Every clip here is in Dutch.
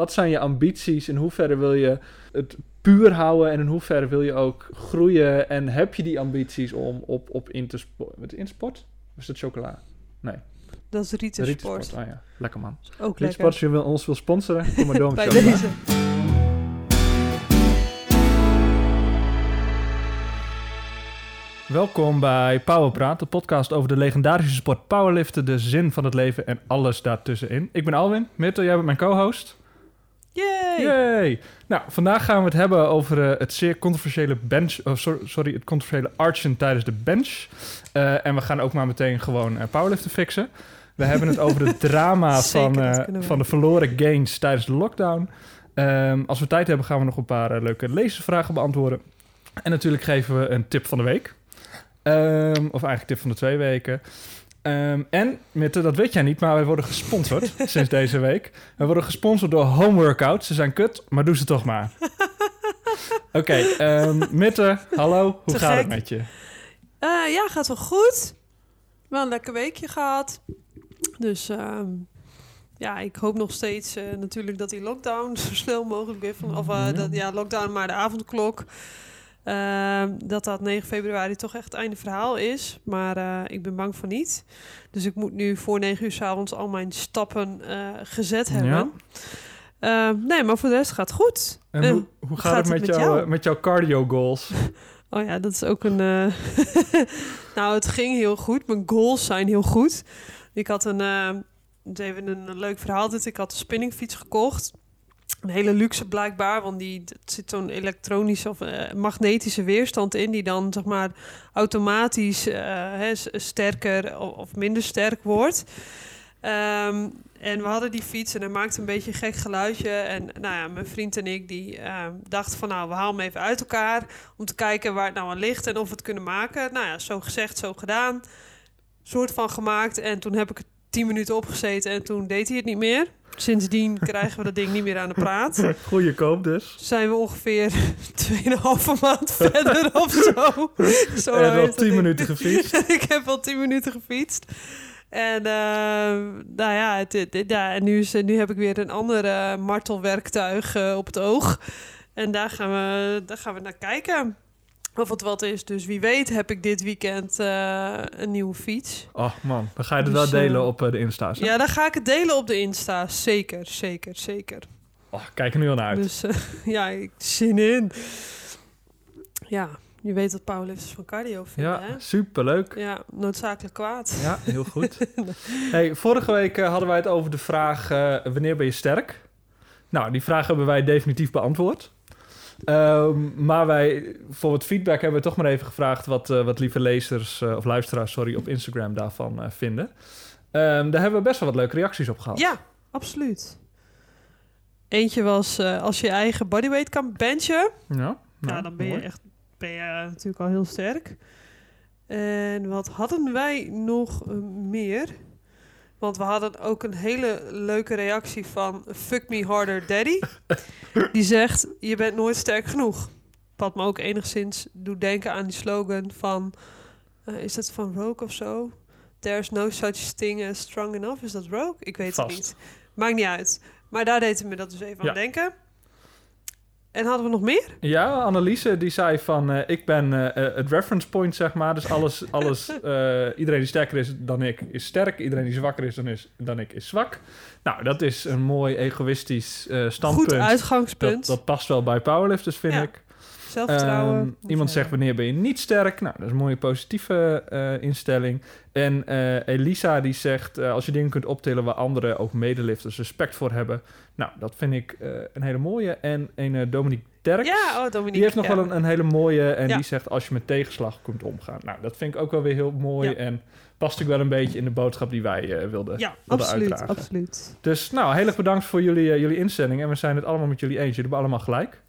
Wat zijn je ambities? In hoeverre wil je het puur houden en in hoeverre wil je ook groeien? En heb je die ambities om op, op Intersport... Wat is Intersport? Of is dat chocola? Nee. Dat is Rieten Rietsport. Sport. Ah ja, lekker man. Ook lekker. Rietsport, als je wil, ons wil sponsoren, kom maar door Bij chocola. deze. Welkom bij Powerpraat, de podcast over de legendarische sport powerliften, de zin van het leven en alles daartussenin. Ik ben Alwin, Mirto, jij bent mijn co-host. Yay! Yay! Nou, vandaag gaan we het hebben over eh, het zeer controversiële bench, oh, sorry, het controversiële archen tijdens de bench. Eh, en we gaan ook maar meteen gewoon eh, powerliften fixen. We hebben het over het drama Zeker, van, van de verloren gains tijdens de lockdown. Ehm, als we tijd hebben, gaan we nog een paar leuke lezersvragen beantwoorden. En natuurlijk geven we een tip van de week. Ehm, of eigenlijk tip van de twee weken. Ehm, en, Mitte, dat weet jij niet, maar wij worden gesponsord sinds deze week. We worden gesponsord door Home Workout. Ze zijn kut, maar doe ze toch maar. Oké, ehm, Mitte, hallo. Hoe Te gaat het met je? Eh, ja, gaat wel goed. Wel een lekker weekje gehad. Dus ehm, ja, ik hoop nog steeds eh, natuurlijk dat die lockdown zo snel mogelijk weer van... Of eh, dat, ja, lockdown, maar de avondklok. Ehm, dat dat 9 februari toch echt het einde verhaal is. Maar eh, ik ben bang van niet. Dus ik moet nu voor 9 uur s avonds al mijn stappen eh, gezet hebben. Ehm, nee, maar voor de rest gaat het goed. En hoe, hoe gaat, het met, jou, jou? eh, met jouw cardio goals? Oh ja, dat is ook een. nou, het ging heel goed. Mijn goals zijn heel goed. Ik had een. even een leuk verhaal. Dit. Ik had een spinningfiets gekocht. Een hele luxe blijkbaar, want die zit zo'n elektronische of eh, magnetische weerstand in, die dan zeg maar automatisch eh, sterker of, minder sterk wordt. Ehm, en we hadden die fiets en hij maakte een beetje een gek geluidje. En nou ja, mijn vriend en ik die ehm, dachten van nou, we halen hem even uit elkaar om te kijken waar het nou aan ligt en of we het kunnen maken. Nou ja, zo gezegd, zo gedaan. Soort van gemaakt. En toen heb ik er tien minuten opgezeten en toen deed hij het niet meer. Sindsdien krijgen we dat ding niet meer aan de praat. Goeie koop dus. Zijn we ongeveer 2,5 maand verder of zo. zo en al heeft dat 10 ding. minuten gefietst. ik heb al 10 minuten gefietst. En uh, nou ja, het, het- ja en nu, is, nu heb ik weer een ander martelwerktuig eh, op het oog. En daar gaan, we, daar gaan we naar kijken. Of het wat is. Dus wie weet heb ik dit weekend eh, een nieuwe fiets. Oh man, dan ga je het Dus, wel delen eh, op eh, de Insta's. hè? Ja, dan ga ik het delen op de Insta. Zeker, zeker, zeker. Oh, kijk er nu al naar uit. Dus ja, ik zin in. Ja, je weet wat powerlifters van cardio vinden, ja, hè? superleuk. Ja, noodzakelijk kwaad. Ja, heel goed. hey, vorige week hadden wij het over de vraag: wanneer ben je sterk? Nou, die vraag hebben wij definitief beantwoord. Ehm, maar wij, voor wat feedback, hebben we toch maar even gevraagd wat, eh, wat lieve lezers eh, of luisteraars sorry, op Instagram daarvan eh, vinden. Ehm, daar hebben we best wel wat leuke reacties op gehad. Ja, absoluut. Eentje was als je je eigen bodyweight kan benchen. ja, Ja, dan ben je echt ben je natuurlijk al heel sterk. En wat hadden wij nog meer? Want we hadden ook een hele leuke reactie van Fuck Me Harder Daddy. Die zegt, je bent nooit sterk genoeg. Wat me ook enigszins doet denken aan die slogan van... eh, is dat van Rogue of zo? There's no such thing as strong enough. Is dat Rogue? Ik weet Vast. het niet. Maakt niet uit. Maar daar deed het me dat dus even Ja. aan denken. En hadden we nog meer? Ja, Anneliese die zei van eh, ik ben eh, eh, het reference point, zeg maar. Dus alles, alles iedereen die sterker is dan ik is sterk. Iedereen die zwakker is dan, is dan ik is zwak. Nou, dat is een mooi egoïstisch standpunt. Goed uitgangspunt. dat, dat past wel bij powerlifters, vind Ja, ik. Zelfvertrouwen. Ehm, iemand zegt wanneer ben je niet sterk? Nou, dat is een mooie positieve eh, instelling. En eh, Elisa die zegt eh, als je dingen kunt optillen waar anderen ook medelifters respect voor hebben. Nou, dat vind ik een hele mooie. En een Dominique Derks. Ja, oh Dominique. Die heeft nog ja. wel een, een hele mooie en Ja. die zegt als je met tegenslag kunt omgaan. Nou, dat vind ik ook wel weer heel mooi Ja. en past ook wel een beetje in de boodschap die wij eh, wilden, Ja, wilden absoluut, uitdragen. absoluut. Dus nou, heel erg bedankt voor jullie, jullie instelling en we zijn het allemaal met jullie eens. Jullie hebben allemaal gelijk.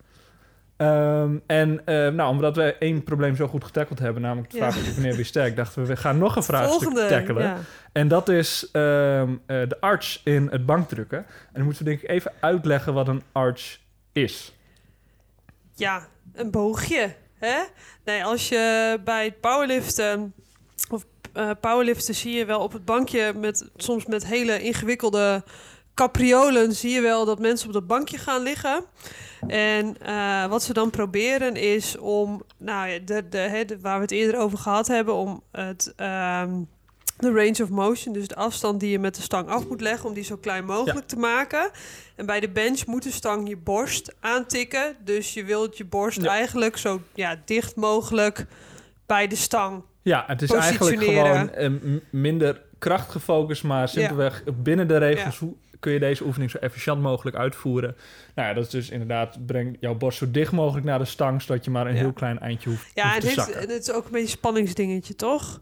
Ehm, en eh, nou, omdat we één probleem zo goed getackeld hebben, namelijk de Ja. vraag wanneer ben je sterk, dachten we, we gaan nog een vraagstuk Volgende. tackelen. Ja. En dat is ehm, eh, de arch in het bankdrukken. En dan moeten we denk ik even uitleggen wat een arch is. ja, een boogje. Hè? Nee, als je bij het powerliften of eh powerliften zie je wel op het bankje met soms met hele ingewikkelde capriolen zie je wel dat mensen op dat bankje gaan liggen. En eh, wat ze dan proberen is om, nou ja, de, de, de- waar we het eerder over gehad hebben, om het, ehm, de range of motion, dus de afstand die je met de stang af moet leggen, om die zo klein mogelijk te maken. En bij de bench moet de stang je borst aantikken. Dus je wilt je borst Ja. eigenlijk zo ja, dicht mogelijk bij de stang. Ja, het is eigenlijk gewoon eh, minder kracht gefocust, maar simpelweg binnen de regels hoe kun je deze oefening zo efficiënt mogelijk uitvoeren. Nou ja, dat is dus inderdaad, breng jouw borst zo dicht mogelijk naar de stang, zodat je maar een Ja. heel klein eindje hoeft, Ja, te zakken. en het is ook een beetje een spanningsdingetje, toch?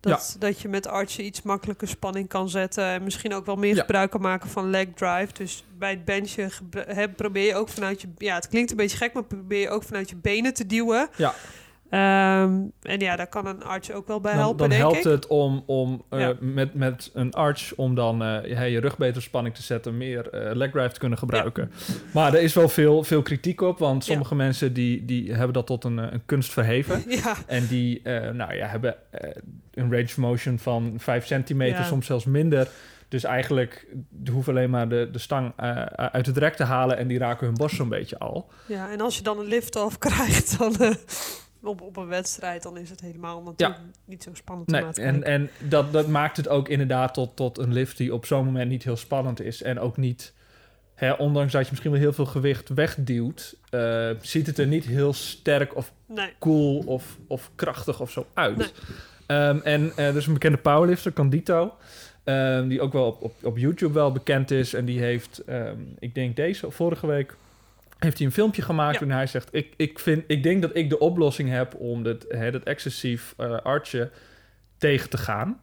Dat, dat je met archen iets makkelijker spanning kan zetten. En misschien ook wel meer Ja. gebruik kan maken van leg drive. Dus bij het benchen probeer je ook vanuit je... Ja, het klinkt een beetje gek, maar probeer je ook vanuit je benen te duwen. Ja. Ehm, en ja, daar kan een arch ook wel bij dan, helpen, dan denk helpt ik. het om, om eh, Ja. met, met een arch om dan hey, je rug beter op spanning te zetten, meer eh leg drive te kunnen gebruiken. Maar er is wel veel, veel kritiek op, want Ja. sommige mensen die, die hebben dat tot een, een kunst verheven. Ja, En die nou ja, hebben een range motion van 5 centimeter, soms zelfs minder. Dus eigenlijk de hoeven alleen maar de, de stang uit het rek te halen en die raken hun borst zo'n beetje al. ja, en als je dan een lift-off krijgt dan, op, op een wedstrijd... dan is het helemaal natuurlijk niet zo spannend Nee, te en, en dat, dat maakt het ook inderdaad tot, tot een lift die op zo'n moment niet heel spannend is. En ook niet, hè, ondanks dat je misschien wel heel veel gewicht wegduwt, eh, ziet het er niet heel sterk of Nee, cool of, of krachtig of zo uit. Nee. Ehm, en eh, er is een bekende powerlifter, Candito, ehm, die ook wel op, op, op YouTube wel bekend is. En die heeft, ehm, ik denk deze of vorige week, heeft hij een filmpje gemaakt Ja. en hij zegt, ik, ik, vind, ik denk dat ik de oplossing heb om dit, hè, dat excessief eh archen tegen te gaan.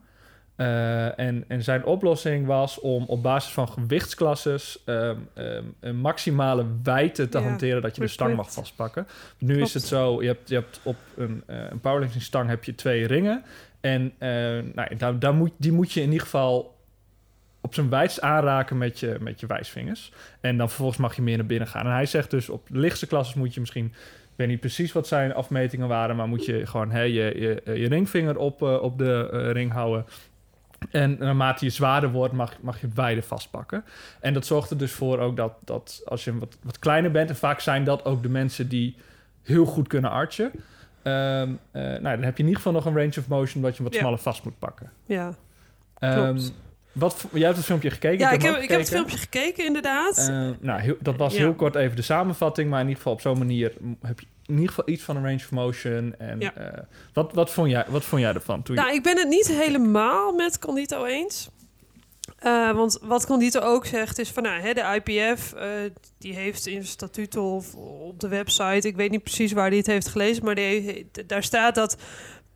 Eh, en, en zijn oplossing was om op basis van gewichtsklasses ehm, ehm, een maximale wijdte te Ja, hanteren dat je de stang mag vastpakken. Nu is het zo, je hebt, je hebt op een, eh een powerlifting stang heb je twee ringen. En nou, daar, daar moet, die moet je in ieder geval op zijn wijdst aanraken met je, met je wijsvingers. En dan vervolgens mag je meer naar binnen gaan. En hij zegt dus op de lichtste klasses moet je misschien... Ik weet niet precies wat zijn afmetingen waren... maar moet je gewoon hè, je, je, je ringvinger op, eh, op de eh, ring houden... En naarmate je zwaarder wordt, mag, mag je wijder vastpakken. En dat zorgt er dus voor ook dat, dat als je wat, wat kleiner bent... en vaak zijn dat ook de mensen die heel goed kunnen archen... ehm, eh, nou, dan heb je in ieder geval nog een range of motion... dat je wat Ja. smaller vast moet pakken. ja. Ehm, Klopt. Wat, jij hebt het filmpje gekeken? Ja, ik heb, ik heb het filmpje gekeken, inderdaad. Eh, nou, heel- dat was Ja. heel kort even de samenvatting, maar in ieder geval op zo'n manier heb je in ieder geval iets van een range of motion. En Ja. eh, wat, wat, vond jij, wat vond jij ervan? Toen je- Nou, ik ben het niet helemaal met Condito eens. Eh, want wat Condito ook zegt is van, nou, hè, de IPF, die heeft in statuten of op de website, ik weet niet precies waar hij het heeft gelezen, maar die, daar staat dat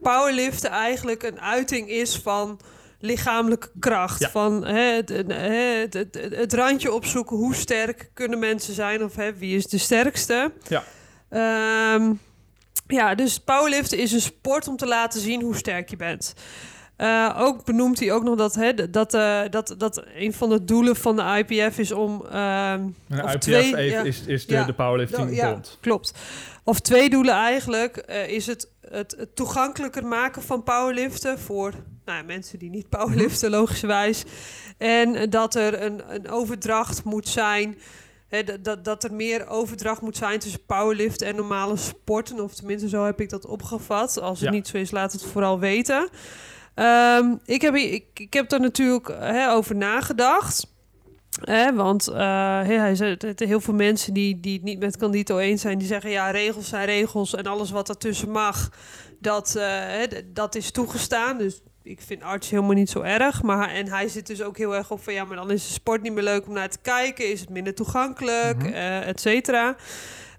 powerliften eigenlijk een uiting is van lichamelijke kracht. Ja. Van hè, het, het, het, het- randje opzoeken, hoe sterk kunnen mensen zijn of hè, wie is de sterkste. Ja. Ehm, ja, dus powerliften is een sport om te laten zien hoe sterk je bent. Eh, ook benoemt hij ook nog dat, hè, dat, eh, dat, dat een van de doelen van de IPF is om... ehm, Een of IPF twee- ja. is, is de, Ja. de powerlifting ja, bond. klopt. Of twee doelen eigenlijk. eh, is het, het, het toegankelijker maken van powerliften voor nou, ja, mensen die niet powerliften, logischerwijs. En dat er een, een overdracht moet zijn. Hè, dat, dat, er meer overdracht moet zijn tussen powerliften en normale sporten. Of tenminste, zo heb ik dat opgevat. Als het Ja. niet zo is, laat het vooral weten. Ehm, ik, heb, ik, ik heb er natuurlijk hè, over nagedacht. Hè, want hè, hij zei, heel veel mensen die, die het niet met Candito eens zijn, die zeggen ja, regels zijn regels en alles wat ertussen mag, dat, eh, dat is toegestaan. Dus ik vind arts helemaal niet zo erg. Maar, en hij zit dus ook heel erg op van ja, maar dan is de sport niet meer leuk om naar te kijken, is het minder toegankelijk, Mhm. eh, et cetera.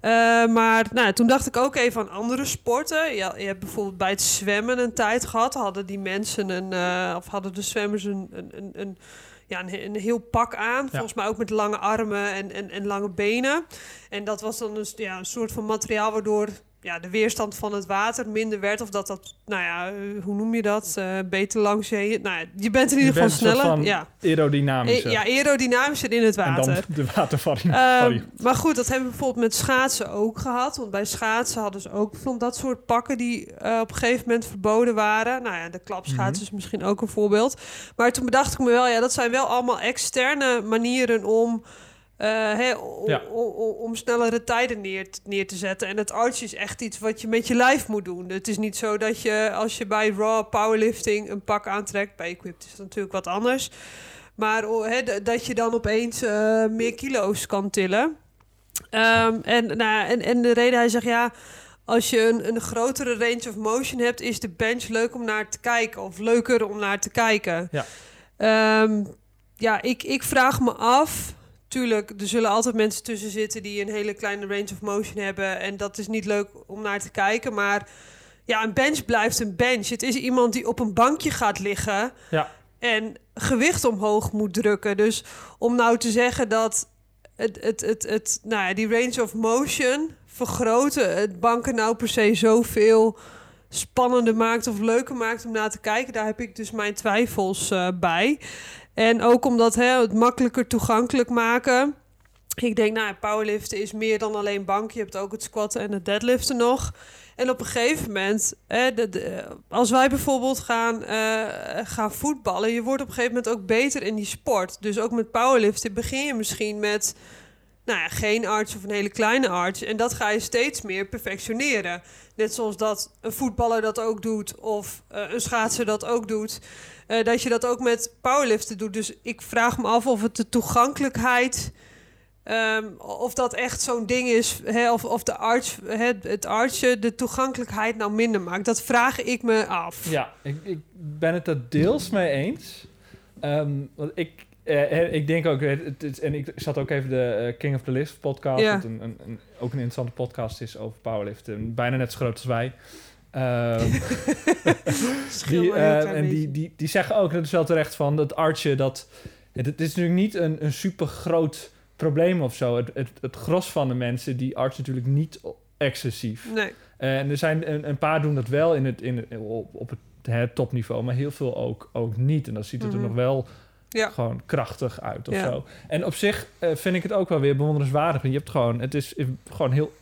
Eh, maar nou, toen dacht ik ook even aan andere sporten. Ja, je hebt bijvoorbeeld bij het zwemmen een tijd gehad. Hadden die mensen een, eh, of hadden de zwemmers een, een, een, een, ja, een, een heel pak aan. Volgens mij ook met lange armen en, en, en lange benen. En dat was dan dus, ja, een soort van materiaal waardoor ja, de weerstand van het water minder werd. Of dat dat, nou ja, eh, hoe noem je dat? Eh, beter langs je... Nou, ja, je bent in ieder geval sneller. ja. Aerodynamische. E- ja, aerodynamischer in het en water. dan de watervaring. Ehm, maar goed, dat hebben we bijvoorbeeld met schaatsen ook gehad. Want bij schaatsen hadden ze ook van dat soort pakken die eh, op een gegeven moment verboden waren. Nou ja, de klapschaats Mhm. is misschien ook een voorbeeld. Maar toen bedacht ik me wel, ja, dat zijn wel allemaal externe manieren om, eh, om, Ja. om, om- om snellere tijden neer, te- neer te zetten. En het arch is echt iets wat je met je lijf moet doen. Het is niet zo dat je als je bij raw powerlifting een pak aantrekt, bij equipped is natuurlijk wat anders. Maar dat je dan opeens eh, meer kilo's kan tillen. Ehm, en, nou, en, en de reden hij zegt ja, als je een, een grotere range of motion hebt, is de bench leuk om naar te kijken. Of leuker om naar te kijken. Ja. Ehm, ja, ik, ik vraag me af. Tuurlijk, er zullen altijd mensen tussen zitten die een hele kleine range of motion hebben. En dat is niet leuk om naar te kijken. Maar ja, een bench blijft een bench. Het is iemand die op een bankje gaat liggen Ja. en gewicht omhoog moet drukken. Dus om nou te zeggen dat het, het, het, het, nou ja, die range of motion vergroten het banken nou per se zoveel spannender maakt of leuker maakt om naar te kijken, daar heb ik dus mijn twijfels eh, bij. En ook omdat hè, het makkelijker toegankelijk maken. Ik denk, nou, powerliften is meer dan alleen bank. Je hebt ook het squatten en het deadliften nog. En op een gegeven moment, hè, de, als wij bijvoorbeeld gaan, eh, gaan voetballen, je wordt op een gegeven moment ook beter in die sport. Dus ook met powerliften begin je misschien met, nou ja, geen arch of een hele kleine arch. En dat ga je steeds meer perfectioneren. Net zoals dat een voetballer dat ook doet, of eh, een schaatser dat ook doet. Eh, dat je dat ook met powerliften doet. Dus ik vraag me af of het de toegankelijkheid. ehm, of dat echt zo'n ding is, of, of de hè, het archen de toegankelijkheid nou minder maakt. Dat vraag ik me af. Ja, ik, ik ben het er deels mee eens. Ehm, want ik, eh, eh, ik denk ook, het, het en ik zat ook even de eh, King of the List podcast, Ja. wat een, een, een- ook een interessante podcast is over powerliften. Bijna net zo groot als wij. Die, eh, klein en die, die, die zeggen ook, dat is wel terecht van, dat archen, dat... Het, het is natuurlijk niet een, een super groot probleem of zo. Het, het, het gros van de mensen, die archen natuurlijk niet excessief. Nee, En er zijn een, een paar doen dat wel in het, in op, op het hè, topniveau, maar heel veel ook, ook niet. En dan ziet het Mhm. er nog wel Ja. gewoon krachtig uit of Ja. zo. En op zich eh, vind ik het ook wel weer bewonderenswaardig. Want je hebt gewoon, het is gewoon heel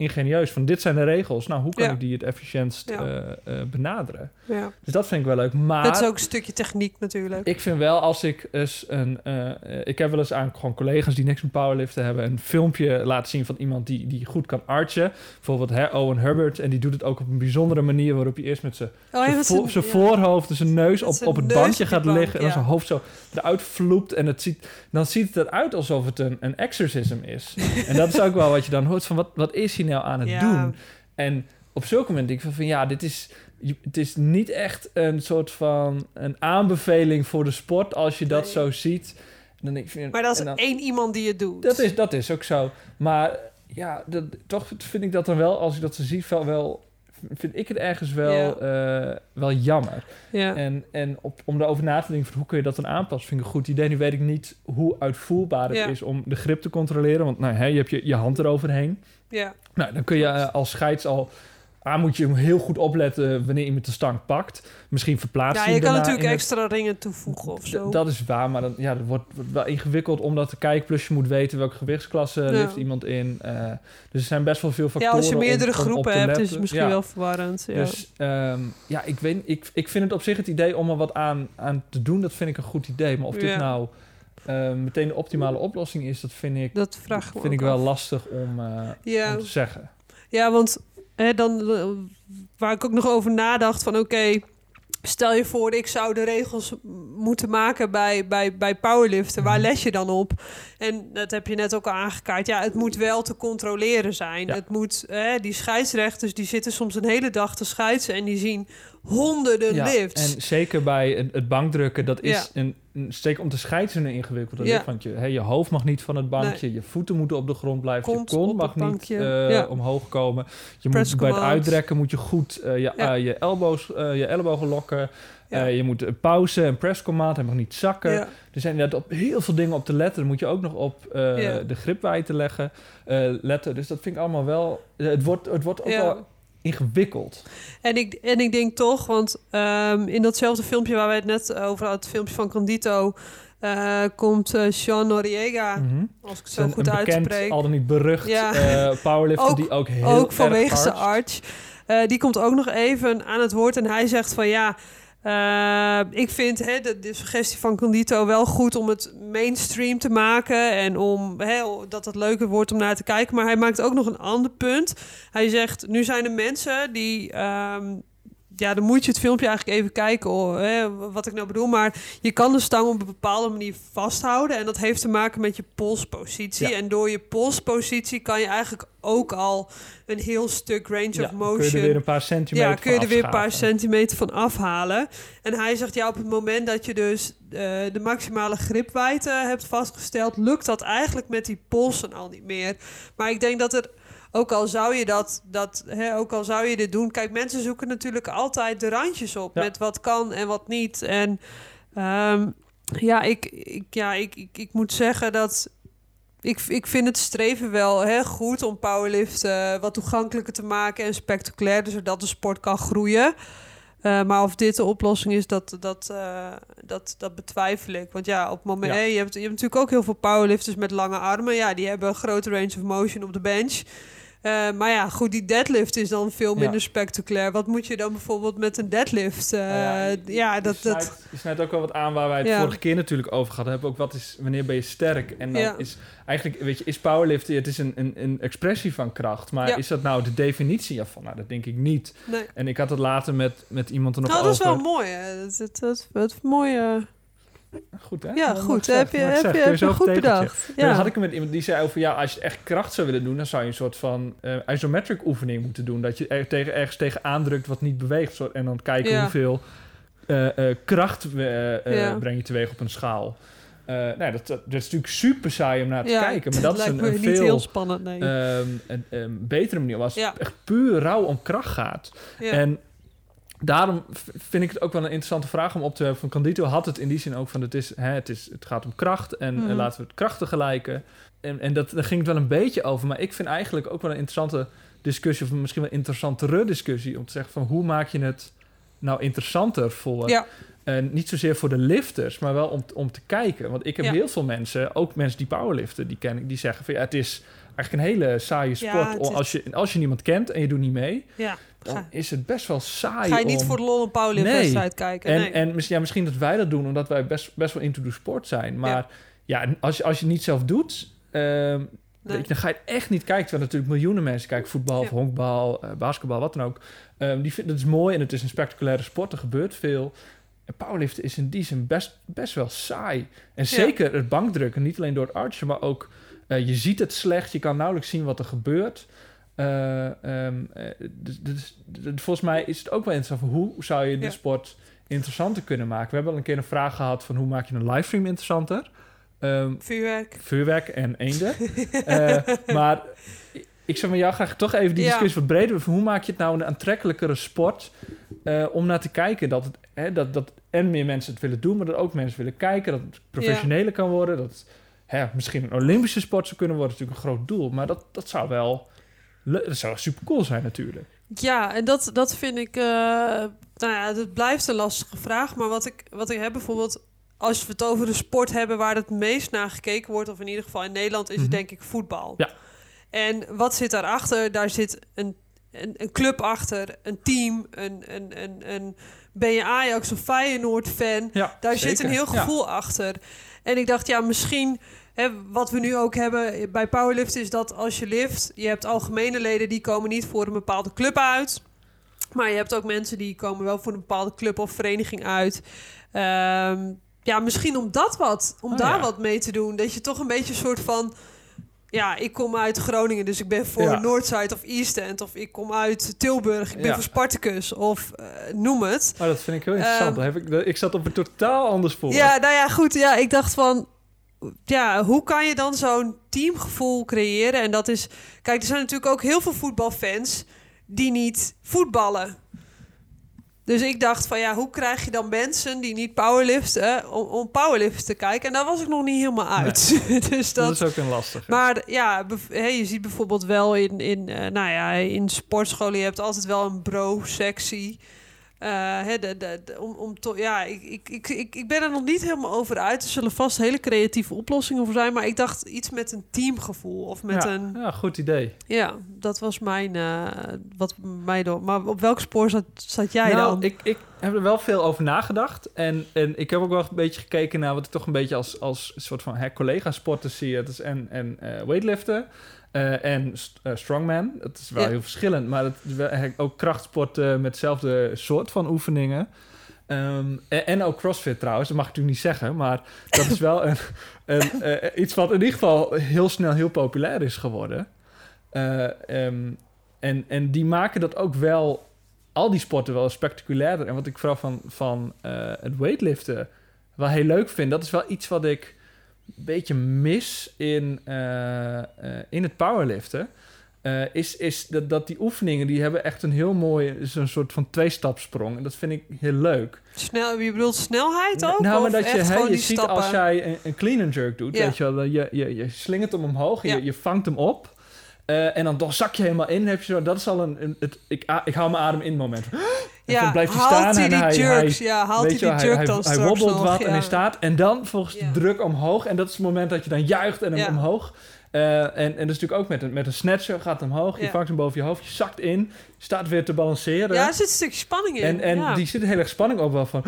ingenieus van dit zijn de regels. Nou, hoe kan Ja. ik die het efficiëntst Ja. eh, eh, benaderen? ja. Dus dat vind ik wel leuk. Maar dat is ook een stukje techniek natuurlijk. ik vind wel als ik eens een. eh, ik heb wel eens aan gewoon collega's die niks met powerliften hebben. een filmpje laten zien van iemand die, die goed kan archen. Bijvoorbeeld hè, Owen Hubbard. En die doet het ook op een bijzondere manier. waarop hij eerst met zijn oh, zijn vo- voorhoofd en zijn neus op, op het neus die gaat bank, liggen. En dan zijn hoofd zo eruit vloept. En het ziet, dan ziet het eruit alsof het een, een exorcism is. en dat is ook wel wat je dan hoort van wat, wat is hij nou aan het Ja. doen? En op zulke momenten denk ik van, van ja, dit is, je- het is niet echt een soort van een aanbeveling voor de sport als je dat Nee. zo ziet. Dan denk ik, Maar dat is dan- één iemand die het doet. dat is, dat is ook zo. Maar ja, dat, toch vind ik dat dan wel, als ik dat zo zie, wel, wel vind ik het ergens wel, eh, wel jammer. ja. En, en op, om erover na te denken van hoe kun je dat dan aanpassen, vind ik een goed idee. Nu weet ik niet hoe uitvoerbaar het Ja. is om de grip te controleren. Want nou, hè, je hebt je, je hand eroverheen. ja. Nou, dan kun je eh, als scheids al... aan moet je heel goed opletten wanneer iemand de stang pakt. Misschien verplaatst ja, je kan natuurlijk het- extra ringen toevoegen of zo. D- Dat is waar, maar dan, ja, dat wordt, wordt wel ingewikkeld om dat te kijken. Plus je moet weten welke gewichtsklasse Ja. lift iemand in. Eh, dus er zijn best wel veel ja, factoren als je meerdere om- om op groepen hebt, is het misschien Ja. wel verwarrend. Ja. Dus ehm, ja, ik, weet, ik, ik vind het op zich het idee om er wat aan, aan te doen, dat vind ik een goed idee. Maar of dit Ja. nou eh, meteen de optimale oplossing is, dat vind ik, dat vraag vind ik wel af. lastig om, eh, Ja. om te zeggen. Ja, want hè, dan, eh, waar ik ook nog over nadacht van oké, stel je voor ik zou de regels moeten maken bij, bij, bij powerliften. Waar Mhm. les je dan op? En dat heb je net ook al aangekaart. Ja, het moet wel te controleren zijn. Ja. Het moet, hè, die scheidsrechters die zitten soms een hele dag te scheidsen en die zien honderden Ja, lifts. en zeker bij het, het bankdrukken, dat is Ja. een zeker om te scheidsen ingewikkeld. Dat Ja. Want je, hè, je hoofd mag niet van het bankje, je voeten moeten op de grond blijven, Kont je kont mag niet eh, ja. omhoog komen. Je Press moet bij het uitrekken moet je goed eh, je, Ja. eh, je, elbows, je ellebogen lokken. Je moet een pauze en press command, hij mag niet zakken. Er zijn inderdaad op heel veel dingen op te letten. Dan moet je ook nog op de gripwijdte leggen, letten. Dus dat vind ik allemaal wel... Het wordt, het wordt ook wel ingewikkeld. En ik, en ik denk toch, want ehm, in datzelfde filmpje waar wij het net over hadden, het filmpje van Condito, eh, komt eh Sean Noriega, Mhm. als ik het zo Een- goed een bekend, uitspreek. al dan niet berucht Ja. eh, powerlifter Ook- die ook heel ook vanwege zijn. Eh, die komt ook nog even aan het woord en hij zegt van ja, eh, ik vind hè, de, de suggestie van Condito wel goed om het mainstream te maken en om hè, dat het leuker wordt om naar te kijken. Maar hij maakt ook nog een ander punt. Hij zegt, nu zijn er mensen die... ehm, ja, dan moet je het filmpje eigenlijk even kijken hoor, hè, wat ik nou bedoel. Maar je kan de stang op een bepaalde manier vasthouden. En dat heeft te maken met je polspositie. Ja. En door je polspositie kan je eigenlijk ook al een heel stuk range Ja, of kun motion... je er weer een paar centimeter Ja, kun je er weer een paar centimeter van afhalen. En hij zegt, ja, op het moment dat je dus eh, de maximale gripwijdte hebt vastgesteld... lukt dat eigenlijk met die polsen al niet meer. Maar ik denk dat er, ook al zou je dat, dat hè, ook al zou je dit doen... Kijk, mensen zoeken natuurlijk altijd de randjes op Ja. met wat kan en wat niet. En ehm, ja, ik, ik, ja ik, ik, ik moet zeggen dat... Ik, ik vind het streven wel hè, goed om powerlift eh, wat toegankelijker te maken en spectaculairder, zodat de sport kan groeien. Eh, maar of dit de oplossing is, dat, dat, eh, dat, dat betwijfel ik. Want ja, op het moment, Ja. je, hebt, je hebt natuurlijk ook heel veel powerlifters met lange armen. Ja, die hebben een grote range of motion op de bench. Eh, maar ja, goed, die deadlift is dan veel Ja. minder spectaculair. Wat moet je dan bijvoorbeeld met een deadlift? Nou ja, dat... je dat snijdt- Je snijdt ook wel wat aan waar wij het vorige keer natuurlijk over gehad hebben. Ook wat is, wanneer ben je sterk? En dan is eigenlijk, weet je, is powerliften, het is een, een, een expressie van kracht. Maar is dat nou de definitie ervan? Nou, dat denk ik niet. nee. En ik had het later met, met iemand er nog Nou, dat is wel mooi. Hè? Dat, dat, dat, dat mooie... Goed, hè? Ja, goed. Heb je, heb je, heb goed tegeltje. bedacht. Ja. Dan had ik met iemand die zei over, ja, als je het echt kracht zou willen doen, dan zou je een soort van eh, isometric oefening moeten doen. Dat je er tegen, ergens tegen aandrukt wat niet beweegt. En dan kijken Ja. hoeveel eh, eh, kracht Ja. breng je teweeg op een schaal. Eh nou, dat, dat, dat is natuurlijk super saai om naar te Ja, kijken. Maar dat is een, me een niet veel heel spannend, nee. ehm, een, een betere manier. Als Ja. het echt puur rauw om kracht gaat. ja. En daarom vind ik het ook wel een interessante vraag om op te hebben. Van Candito had het in die zin ook van het, is, hè, het, is, het gaat om kracht en Mhm. laten we het krachten gelijken. En, en dat, daar ging het wel een beetje over. Maar ik vind eigenlijk ook wel een interessante discussie, of misschien wel interessantere discussie, om te zeggen van hoe maak je het nou interessanter voor. ja. En niet zozeer voor de lifters, maar wel om, om te kijken. Want ik heb Ja. heel veel mensen, ook mensen die powerliften, die ken ik, die zeggen van ja, het is eigenlijk een hele saaie sport. is- Als, je, als je niemand kent en je doet niet mee, ja. dan Ga, is het best wel saai. ga je niet voor de lol een powerlift-wedstrijd kijken? en, nee. en misschien, ja, misschien dat wij dat doen, omdat wij best, best wel into the sport zijn. Maar ja, als, je, als je het niet zelf doet, ehm, dan ga je echt niet kijken. Terwijl natuurlijk miljoenen mensen kijken voetbal, of honkbal, eh, basketbal, wat dan ook. Ehm, die vinden het is mooi en het is een spectaculaire sport. Er gebeurt veel. En powerliften is in die zin best, best wel saai. En zeker het bankdrukken, niet alleen door het archen, maar ook eh, je ziet het slecht. Je kan nauwelijks zien wat er gebeurt. Dus, dus- volgens mij is het ook wel interessant van hoe zou je de Ja. sport interessanter kunnen maken. We hebben al een keer een vraag gehad van hoe maak je een livestream interessanter. Ehm, Vuurwerk. vuurwerk en eenden. Maar ik zou met jou graag toch even die Ja. discussie wat breder van hoe maak je het nou een aantrekkelijkere sport om naar te kijken dat het hè, dat, dat en meer mensen het willen doen, maar dat ook mensen willen kijken, dat het professioneler kan worden, dat het hè, misschien een Olympische sport zou kunnen worden, natuurlijk een groot doel, maar dat, dat zou wel dat zou super cool zijn natuurlijk. Ja, en dat, dat vind ik... eh, nou ja, het blijft een lastige vraag. Maar wat ik, wat ik heb bijvoorbeeld... Als we het over de sport hebben waar het meest naar gekeken wordt... of in ieder geval in Nederland, is Mhm. het denk ik voetbal. Ja. En wat zit daarachter? Daar zit een, een, een club achter, een team, een, een, een, een ben je Ajax of Feyenoord fan? Ja, Daar zit een heel Ja. gevoel achter. En ik dacht, ja, misschien... Wat we nu ook hebben bij powerlift is dat als je lift... je hebt algemene leden die komen niet voor een bepaalde club uit... maar je hebt ook mensen die komen wel voor een bepaalde club of vereniging uit... Ehm, ja, misschien om dat wat, om Oh, daar ja. wat mee te doen. Dat je toch een beetje een soort van ja, ik kom uit Groningen, dus ik ben voor Ja. Noordside of East End. Of ik kom uit Tilburg, ik ben Ja. voor Spartacus. Of eh, noem het. Maar dat vind ik heel interessant. Ehm, heb ik, ik zat op een totaal anders voor. Ja, nou ja, goed. Ja, ik dacht van... Ja, hoe kan je dan zo'n teamgevoel creëren? En dat is... Kijk, er zijn natuurlijk ook heel veel voetbalfans... die niet voetballen. Dus ik dacht van ja, hoe krijg je dan mensen die niet powerliften... om, om powerliften te kijken? En daar was ik nog niet helemaal uit. dus dat, dat... is ook een lastige. Maar ja, hè, je ziet bijvoorbeeld wel in, in, eh, nou ja, in sportscholen, je hebt altijd wel een bro-sectie. Eh, hè, de, de, de- om, om to- ja, ik, ik, ik, ik, ik ben er nog niet helemaal over uit. Er zullen vast hele creatieve oplossingen voor zijn. Maar ik dacht iets met een teamgevoel. Of met ja, een. ja, goed idee. Ja, dat was mijn. eh, wat mij door. Maar op welk spoor zat, zat jij nou, dan? Ik, ik heb er wel veel over nagedacht. En, en ik heb ook wel een beetje gekeken naar wat ik toch een beetje als, als soort van collega-sporters zie. Dat is en, en eh, weightliften eh, en st- eh, strongman. Dat is wel Ja. heel verschillend. Maar het is wel, ook krachtsporten met hetzelfde soort van oefeningen. Ehm, en, en ook CrossFit trouwens, dat mag ik natuurlijk niet zeggen. Maar dat is wel een, een, eh, iets wat in ieder geval heel snel heel populair is geworden. Eh, ehm, en, en die maken dat ook wel, al die sporten wel spectaculairder. En wat ik vooral van, van eh, het weightliften wel heel leuk vind, dat is wel iets wat ik beetje mis in, eh, eh, in het powerliften. Eh, is, is dat, dat die oefeningen, die hebben echt een heel mooi, zo'n soort van twee-stapsprong. En dat vind ik heel leuk. Snel, je bedoelt snelheid ook? Nou, maar dat je, hè, je ziet stappen? als jij een, een clean and jerk doet, Ja. weet je wel, je, je, je slingert hem omhoog, en Ja. je, je vangt hem op. en dan, dan zak je helemaal in. Heb je zo, dat is al een. een- het, ik, ik hou mijn adem in moment. En Ja, dan blijft hij staan hij en die hij, jerks? hij, ja, haalt hij die wel, jerk dan hij, hij wobbelt nog? wat en hij staat. En dan volgens de druk omhoog. En dat is het moment dat je dan juicht en hem omhoog. Eh, en, en dat is natuurlijk ook met een, met een snatcher. Gaat hem omhoog, je vangt hem boven je hoofd. Je zakt in, je staat weer te balanceren. Ja, er zit een stukje spanning in. en en ja. die zit heel erg spanning op wel van...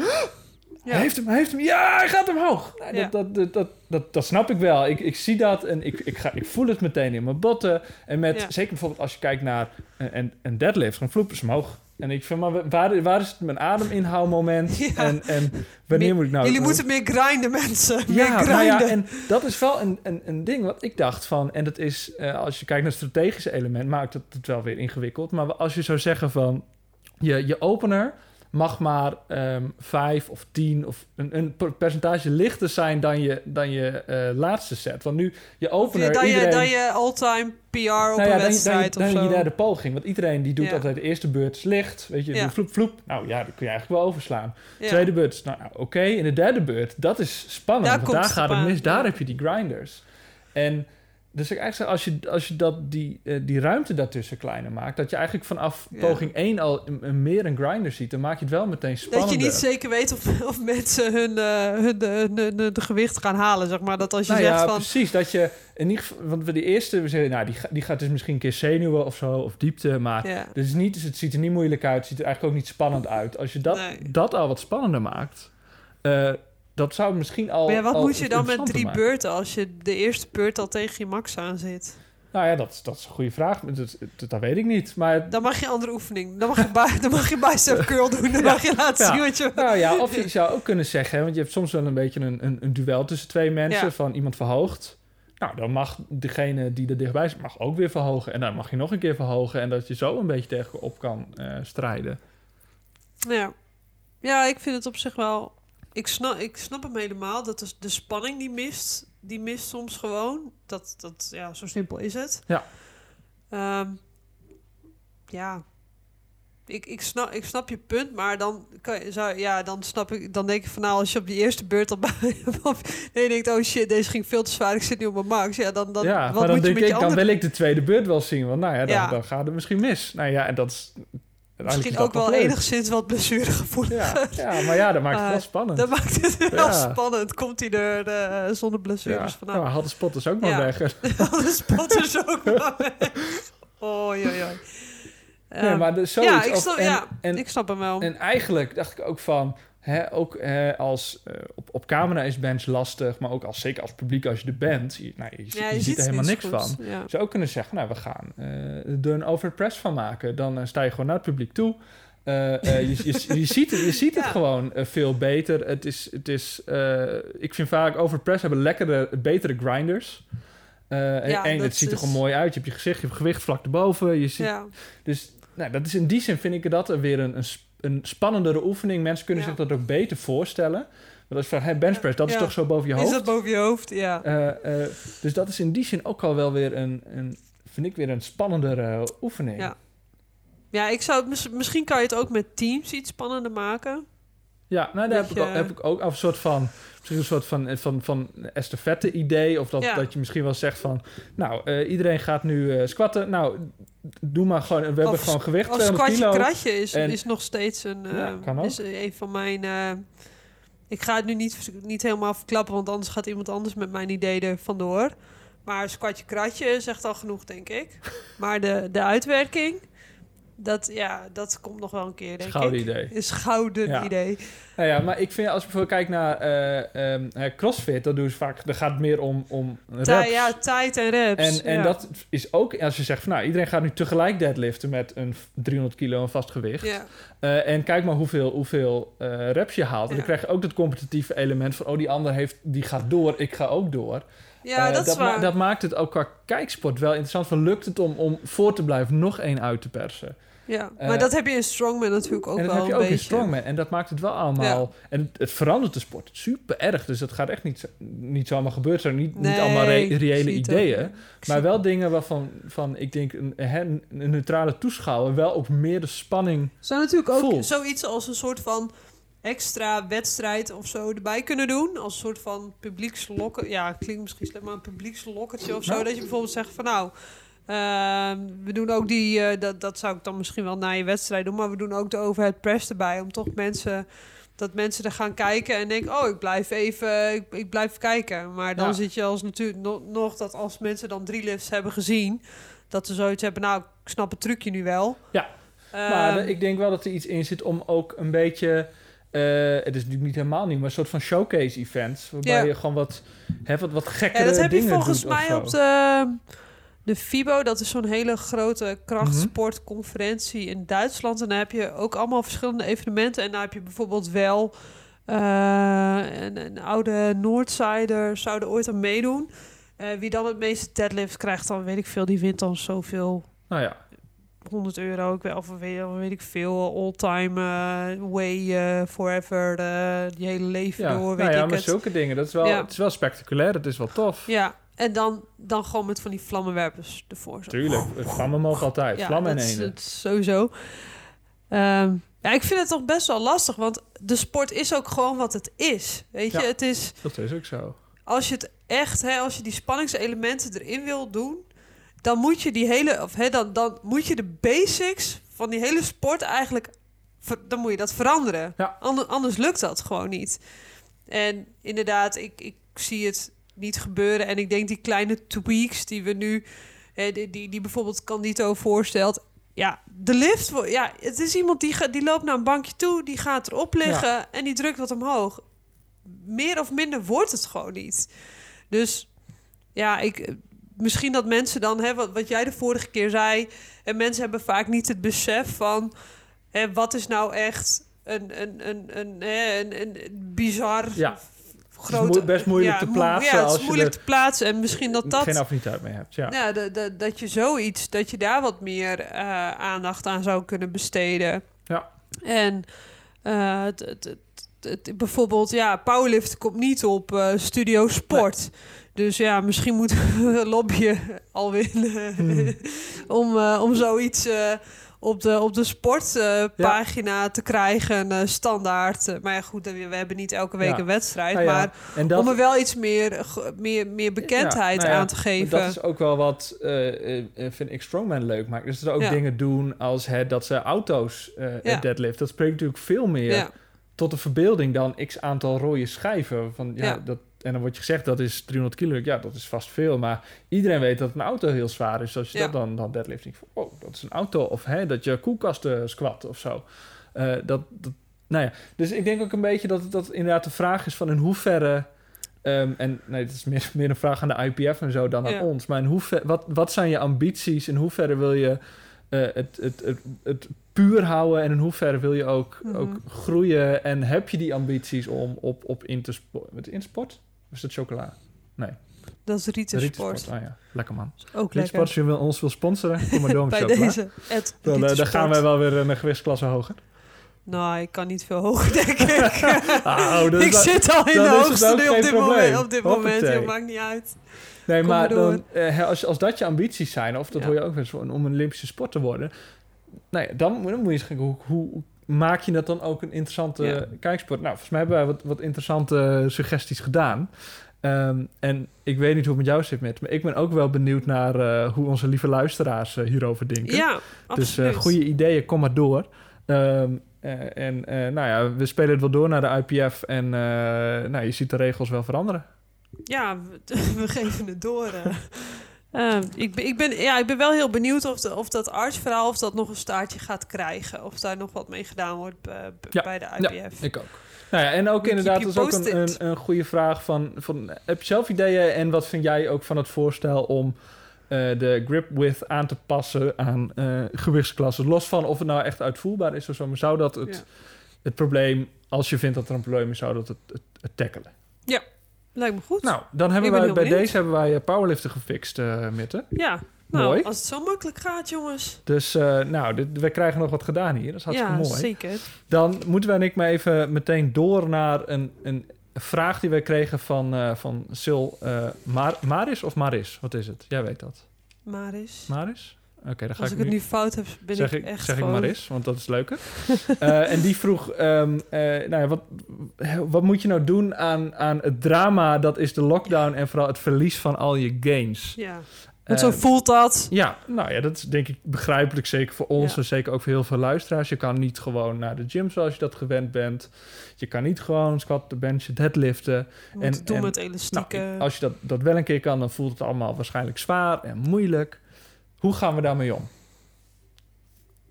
Ja. Hij heeft hem, hij heeft hem. Ja, hij gaat omhoog. Nou, Ja. dat, dat, dat, dat, dat, snap ik wel. Ik, ik zie dat en ik, ik, ga, ik voel het meteen in mijn botten. En met, zeker bijvoorbeeld als je kijkt naar een, een, een deadlift, dan vloepen ze omhoog. En ik vind, maar waar, waar is het mijn ademinhoudmoment? Ja. En, en wanneer Meer- moet ik nou... Jullie moeten meer grinden, mensen. meer Ja, grinden. nou ja, en dat is wel een, een, een ding wat ik dacht van... En dat is, eh, als je kijkt naar het strategische element, maakt het het wel weer ingewikkeld. Maar als je zou zeggen van... Je, je opener mag maar ehm vijf of tien of een, een per- percentage lichter zijn dan je, dan je eh, laatste set. Want nu, je opener... dan, je, iedereen, dan je all-time PR op nou een ja, dan, je- dan, wedstrijd dan je derde poging. Want iedereen die doet Ja. altijd de eerste beurt is licht. Weet je, Ja. vloep, vloep. Nou ja, dat kun je eigenlijk wel overslaan. Tweede beurt nou, nou, oké. In de derde beurt, dat is spannend. Daar want komt daar gaat het mis. Daar heb je die grinders. En dus ik eigenlijk zeg, als je, als je dat, die, eh, die ruimte daartussen kleiner maakt... dat je eigenlijk vanaf Ja. poging 1 al een, meer een grinder ziet... dan maak je het wel meteen spannender. Dat je niet zeker weet of, of mensen hun, eh, hun, hun, hun, gewicht gaan halen, zeg maar. Dat als je nou zegt ja, van... precies. Dat je in ieder geval... Want we die eerste, we zeggen, nou, die, die gaat dus misschien een keer zenuwen of zo... of diepte, maar... Ja, Dus niet, dus het ziet er niet moeilijk uit. Het ziet er eigenlijk ook niet spannend uit. Als je dat, Nee. dat al wat spannender maakt... eh, dat zou misschien al... maar ja, wat al moet je dan met drie maken. beurten als je de eerste beurt al tegen je max aan zit? Nou ja, dat, dat is een goede vraag. Dat, dat, dat weet ik niet. Maar Dan mag je andere oefening. Dan mag je, bij, dan mag je bicep curl doen. Dan mag je laten Ja. zien wat je... nou ja, of je zou ook kunnen zeggen... hè, want je hebt soms wel een beetje een, een, een duel tussen twee mensen... Ja. van iemand verhoogt. Nou, dan mag degene die er dichtbij zit... mag ook weer verhogen. En dan mag je nog een keer verhogen... en dat je zo een beetje tegen op kan eh, strijden. Ja. ja, ik vind het op zich wel... Ik snap, ik snap hem helemaal. Dat is de spanning die mist. Die mist soms gewoon. Dat, dat, ja, zo simpel is het. Ja. Ehm, ja. Ik, ik, snap, ik snap je punt, maar dan, kan je, zou, ja, dan snap ik, dan denk ik van nou, als je op die eerste beurt al nee, je denkt, oh shit, deze ging veel te zwaar, ik zit nu op mijn max. Ja, dan, dan, ja, wat maar dan moet je denk met ik... je dan wil ik de tweede beurt wel zien. Want nou ja, dan, Ja. dan gaat het misschien mis. Nou ja, en dat is... Misschien ook wel leuk. enigszins wat blessuregevoelig. Ja, ja, maar ja, dat maakt het wel spannend. Dat maakt het wel Ja. spannend. Komt hij er eh, zonder ja, blessures ja, vanaf? had de spotters ook maar Ja. weg. de spotters ook maar weg. Oei, oei. nee, Ehm, maar de, zoiets. ja, ik snap, en, ja, en, ik snap hem wel. en eigenlijk dacht ik ook van... Hè, ook hè, als eh, op, op camera is bench lastig, maar ook als, zeker als publiek als je er bent, je, nou, je, ja, je ziet er helemaal niks van. Ja. Je zou ook kunnen zeggen, nou, we gaan eh, er een overpress van maken. Dan eh, sta je gewoon naar het publiek toe. Eh, eh, je, je, je ziet het, je ziet het Ja. gewoon eh, veel beter. Het is, het is, eh, ik vind vaak overpress hebben lekkere, betere grinders. Eh, Ja, en het ziet er gewoon mooi uit. Je hebt je gezicht, je hebt gewicht vlak erboven. Je ziet, Ja. Dus nou, dat is in die zin vind ik dat weer een, een, een spannendere oefening. Mensen kunnen zich dat ook beter voorstellen. Want als je vraagt, hey, benchpress, dat is toch zo boven je Is hoofd? dat boven je hoofd? Ja. Eh, eh, dus dat is in die zin ook al wel weer een, een vind ik weer een spannendere oefening. Ja. Ja, ik zou, mis- misschien kan je het ook met teams iets spannender maken. Ja, nou, daar heb, ik, je- heb ik ook af een soort van, misschien een soort van, van, van estafette idee. Of dat, Ja. dat je misschien wel zegt van, nou, eh, iedereen gaat nu eh, squatten. Nou, doe maar gewoon, we hebben gewoon gewicht, Of 200 squatje kilo. kratje is, En- is nog steeds een, eh, Ja, kan ook. is een van mijn... eh, ik ga het nu niet, niet helemaal verklappen, want anders gaat iemand anders met mijn idee er vandoor. Maar squatje kratje zegt al genoeg, denk ik. Maar de, de uitwerking, dat, ja, dat komt nog wel een keer, denk Gouden ik. idee. Is gouden Ja. idee. Nou ja, maar ik vind, als ik bijvoorbeeld kijk naar eh, ehm, eh, CrossFit, dan doen ze vaak, dan gaat het meer om, om reps. Ta- ja, tijd en reps. En, en ja. dat is ook, als je zegt van nou, iedereen gaat nu tegelijk deadliften met een 300 kilo een vast gewicht. Ja, Eh, en kijk maar hoeveel, hoeveel eh, reps je haalt. En dan krijg je ook dat competitieve element van, oh, die ander heeft, die gaat door, ik ga ook door. Ja Eh, dat ma- dat maakt het ook qua kijksport wel interessant. Van lukt het om, om voor te blijven nog één uit te persen? ja. eh, maar dat heb je in Strongman natuurlijk ook en dat wel heb je een ook in beetje. Strongman. En dat maakt het wel allemaal... En het, het verandert de sport super erg. Dus dat gaat echt niet, zo- niet zo allemaal gebeuren. Zijn niet, niet allemaal re- reële ideeën. Maar wel dingen waarvan van, ik denk een, een neutrale toeschouwer wel ook meer de spanning... zou natuurlijk ook voelt. zoiets als een soort van extra wedstrijd of zo erbij kunnen doen. Als een soort van publiekslokken. Ja, klinkt misschien slecht, maar een publiekslokkertje of zo. Dat je bijvoorbeeld zegt van nou, ehm, we doen ook die, eh, dat, dat zou ik dan misschien wel na je wedstrijd doen, maar we doen ook de overhead press erbij. Om toch mensen, dat mensen er gaan kijken en denken, oh, ik blijf even, ik, ik blijf kijken. Maar dan Ja. zit je als natuurlijk no- nog dat als mensen dan drie lifts hebben gezien, dat ze zoiets hebben, nou, ik snap het trucje nu wel. Ja. maar Ehm, eh, ik denk wel dat er iets in zit om ook een beetje... eh, het is natuurlijk niet helemaal nieuw, maar een soort van showcase events. Waarbij Ja. je gewoon wat, hè, wat, wat gekkere Ja, dat heb je dingen volgens mij op de, de FIBO. Dat is zo'n hele grote krachtsportconferentie in Duitsland. En daar heb je ook allemaal verschillende evenementen. En daar heb je bijvoorbeeld wel... eh, een, een oude Noordsider zou er ooit aan meedoen. Eh, wie dan het meeste deadlift krijgt, dan weet ik veel. Die wint dan zoveel Nou ja, 100 euro, ik weet, of weet, weet ik veel, all-time eh, way eh, forever, die hele leven ja. door, weet nou ja ik maar het. zulke dingen, dat is wel, Ja. het is wel spectaculair. Het is wel tof. Ja, en dan, dan gewoon met van die vlammenwerpers ervoor. Zo. Tuurlijk, vlammen mogen altijd. Ja, vlammen en dat is, sowieso. Ehm, ja, ik vind het toch best wel lastig, want de sport is ook gewoon wat het is. Weet je, het is Dat is ook zo. als je het echt, hè, als je die spanningselementen erin wil doen, dan moet je die hele, of hè, dan, dan moet je de basics van die hele sport eigenlijk, dan moet je dat veranderen. Ja. Ander- anders lukt dat gewoon niet. En inderdaad, ik, ik zie het niet gebeuren. En ik denk die kleine tweaks die we nu, hè, die, die, die bijvoorbeeld Candito voorstelt. Ja, de lift, ja, het is iemand die, gaat, die loopt naar een bankje toe, die gaat erop liggen en die drukt wat omhoog. Meer of minder wordt het gewoon niet. Dus ja, ik, misschien dat mensen dan, hè, wat, wat jij de vorige keer zei, en mensen hebben vaak niet het besef van hè, wat is nou echt een, een, een, een, hè, een, een, bizar Ja. grote... moe- best moeilijk te plaatsen Ja, het is moeilijk te plaatsen en misschien dat dat... geen affiniteit mee hebt. Ja. Ja, dat, dat, dat je zoiets, dat je daar wat meer eh, aandacht aan zou kunnen besteden. Ja. En eh, het, het, het, het- bijvoorbeeld, ja, powerlift komt niet op eh, Studio Sport. Dus ja, misschien moeten we lobbyen alweer eh, Hmm. om, eh, om zoiets op de, op de sportpagina te krijgen, standaard. Maar ja, goed, we, we hebben niet elke week Ja. een wedstrijd, Nou maar dat, om er wel iets meer, meer, meer bekendheid nou aan te geven. Dat is ook wel wat, vind ik, Strongman leuk maakt. Dus dat ze ook dingen doen als hè, dat ze auto's deadlift. Dat spreekt natuurlijk veel meer ja. Tot de verbeelding dan x aantal rode schijven. Van, ja, Ja. Dat, en dan wordt je gezegd dat is 300 kilo. Ja, dat is vast veel. Maar iedereen weet dat een auto heel zwaar is. Als je Ja. dat dan, dan deadlift, denk je van, oh, dat is een auto. Of hè, dat je koelkasten squat of zo. Eh, dat, dat, nou ja, dus ik denk ook een beetje dat dat inderdaad de vraag is van in hoeverre... ehm, en nee, het is meer, meer een vraag aan de IPF en zo dan aan Ja. ons. Maar in hoeverre, wat, wat zijn je ambities? In hoeverre wil je het, het, het, het puur houden? En in hoeverre wil je ook, Mhm. ook groeien? En heb je die ambities om op, op Intersport... Met Intersport? Of is dat chocola? Nee. Dat is Rietensport. Rietensport. Oh ja, lekker man. Ook lekker. Als je wil- ons wil sponsoren, kom maar door met Bij chocola. deze. Dan, eh, dan gaan wij wel weer een gewichtsklasse hoger. Nou, ik kan niet veel hoger, denk ik. Ah, oh, dat is ik zit al in de het hoogste op dit probleem. moment. Op dit moment, joh, maakt niet uit. Nee, Kom maar dan, eh, als, als dat je ambities zijn, of dat Ja. hoor je ook wel om een Olympische sport te worden, nou ja, dan, moet- dan moet je eens kijken, hoe, hoe maak je dat dan ook een interessante Ja. kijksport? Nou, volgens mij hebben wij wat, wat interessante suggesties gedaan. Ehm, en ik weet niet hoe het met jou zit, met, maar ik ben ook wel benieuwd naar eh, hoe onze lieve luisteraars eh, hierover denken. Ja, absoluut. dus goede ideeën, kom maar door. Ehm, eh, en eh, nou ja, we spelen het wel door naar de IPF en eh, nou, je ziet de regels wel veranderen. Ja, we, we geven het door. eh. Eh, ik, ben, ik, ben, ja, ik ben wel heel benieuwd of, de, of dat artsverhaal of dat nog een staartje gaat krijgen. Of daar nog wat mee gedaan wordt Ja, bij de ja, IPF. Ik ook. Nou ja, en ook inderdaad, dat is ook een, een, een goede vraag van, van... Heb je zelf ideeën en wat vind jij ook van het voorstel om de grip width aan te passen aan eh, gewichtsklassen? Los van of het nou echt uitvoerbaar is of zo, maar zou dat het, Ja. het probleem, als je vindt dat er een probleem is, zou dat het, het, het tackelen? Lijkt me goed. Nou, dan hebben ben wij bij deze hebben wij eh, powerliften gefixt, eh Mitte. ja, nou, Mooi. als het zo makkelijk gaat, jongens. Dus eh, nou, dit, we krijgen nog wat gedaan hier. Dat is hartstikke ja, mooi. zeker. Dan moeten wij en ik maar even meteen door naar een, een vraag die wij kregen van, eh van Sil eh, Mar Maris of Maris? Wat is het? Jij weet dat. Maris. Maris? Oké, dan ga Als ik, ik het nu... fout heb, ben zeg ik, echt zeg ik. Maris, want dat is leuker. Eh, en die vroeg, ehm, eh, nou ja, wat, wat moet je nou doen aan, aan het drama dat is de lockdown en vooral het verlies van al je gains? Ja, want zo Eh, voelt dat. Ja, nou ja, dat is denk ik begrijpelijk. Zeker voor ons Ja. en zeker ook voor heel veel luisteraars. Je kan niet gewoon naar de gym zoals je dat gewend bent. Je kan niet gewoon squatten, benchen, deadliften. Je en- doen en- met Nou, elastieken. als je dat, dat wel een keer kan, dan voelt het allemaal waarschijnlijk zwaar en moeilijk. Hoe gaan we daarmee om?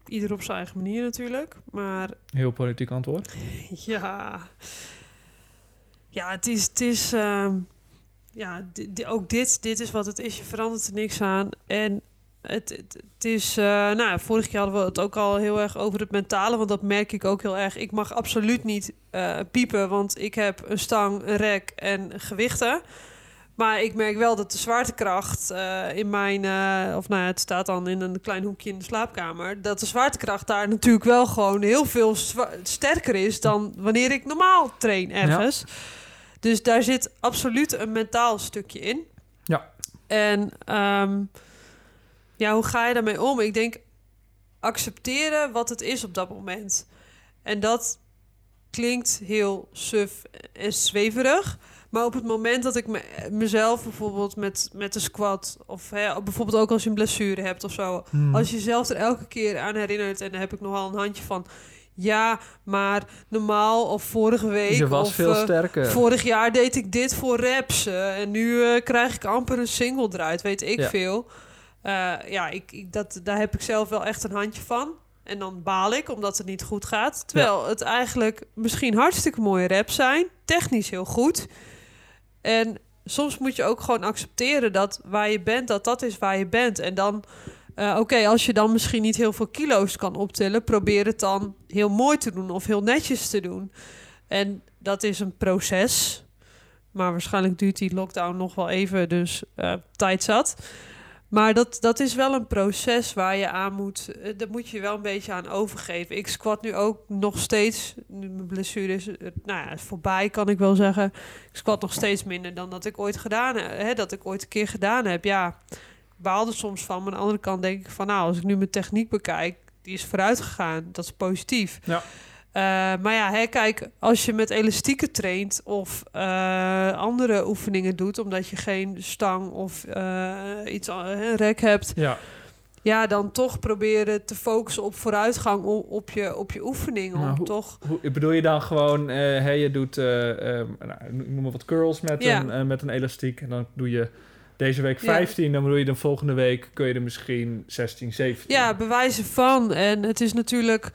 Ieder op zijn eigen manier natuurlijk. Maar Heel politiek antwoord. Ja. Ja, het is... Het is ehm, ja, ook dit, dit is wat het is. Je verandert er niks aan. En het, het, is... eh, nou, ja, vorige keer hadden we het ook al heel erg over het mentale. Want dat merk ik ook heel erg. Ik mag absoluut niet eh, piepen. Want ik heb een stang, een rek en gewichten. Maar ik merk wel dat de zwaartekracht eh, in mijn... of nou ja, het staat dan in een klein hoekje in de slaapkamer... dat de zwaartekracht daar natuurlijk wel gewoon heel veel sterker is... dan wanneer ik normaal train ergens. Dus daar zit absoluut een mentaal stukje in. Ja. En ehm, ja, hoe ga je daarmee om? Ik denk accepteren wat het is op dat moment. En dat klinkt heel suf en zweverig. Maar op het moment dat ik me, mezelf bijvoorbeeld met, met de squat... of hè, bijvoorbeeld ook als je een blessure hebt of zo... Hmm. als je jezelf er elke keer aan herinnert... en daar heb ik nogal een handje van... ja, maar normaal of vorige week... je was of, veel eh, sterker. Vorig jaar deed ik dit voor reps. eh, en nu eh, krijg ik amper een single eruit, weet ik Ja. veel. Ja, ik, ik, dat, daar heb ik zelf wel echt een handje van. En dan baal ik, omdat het niet goed gaat. Terwijl het eigenlijk misschien hartstikke mooie reps zijn. Technisch heel goed. En soms moet je ook gewoon accepteren dat waar je bent, dat dat is waar je bent. En dan, eh, oké, als je dan misschien niet heel veel kilo's kan optillen, probeer het dan heel mooi te doen of heel netjes te doen. En dat is een proces. Maar waarschijnlijk duurt die lockdown nog wel even, dus eh, tijd zat. Maar dat, dat is wel een proces waar je aan moet... eh, Daar moet je wel een beetje aan overgeven. Ik squat nu ook nog steeds... Mijn blessure is, nou ja, voorbij, kan ik wel zeggen. Ik squat nog steeds minder dan dat ik ooit gedaan heb. Dat ik ooit een keer gedaan heb. Ja, ik baal er soms van. Maar aan de andere kant denk ik van... Nou, als ik nu mijn techniek bekijk... Die is vooruit gegaan. Dat is positief. Ja. Eh, maar ja, hè, kijk, als je met elastieken traint of eh, andere oefeningen doet, omdat je geen stang of eh, iets een rek hebt, Ja, ja, dan toch proberen te focussen op vooruitgang op je, op je oefeningen. Maar om hoe- toch, Hoe, bedoel je dan gewoon, hey, je doet, nou, noem maar wat curls met, Ja. een, met een elastiek. En dan doe je deze week Ja. 15, dan bedoel je de volgende week kun je er misschien 16, 17. ja, bewijzen van. En het is natuurlijk,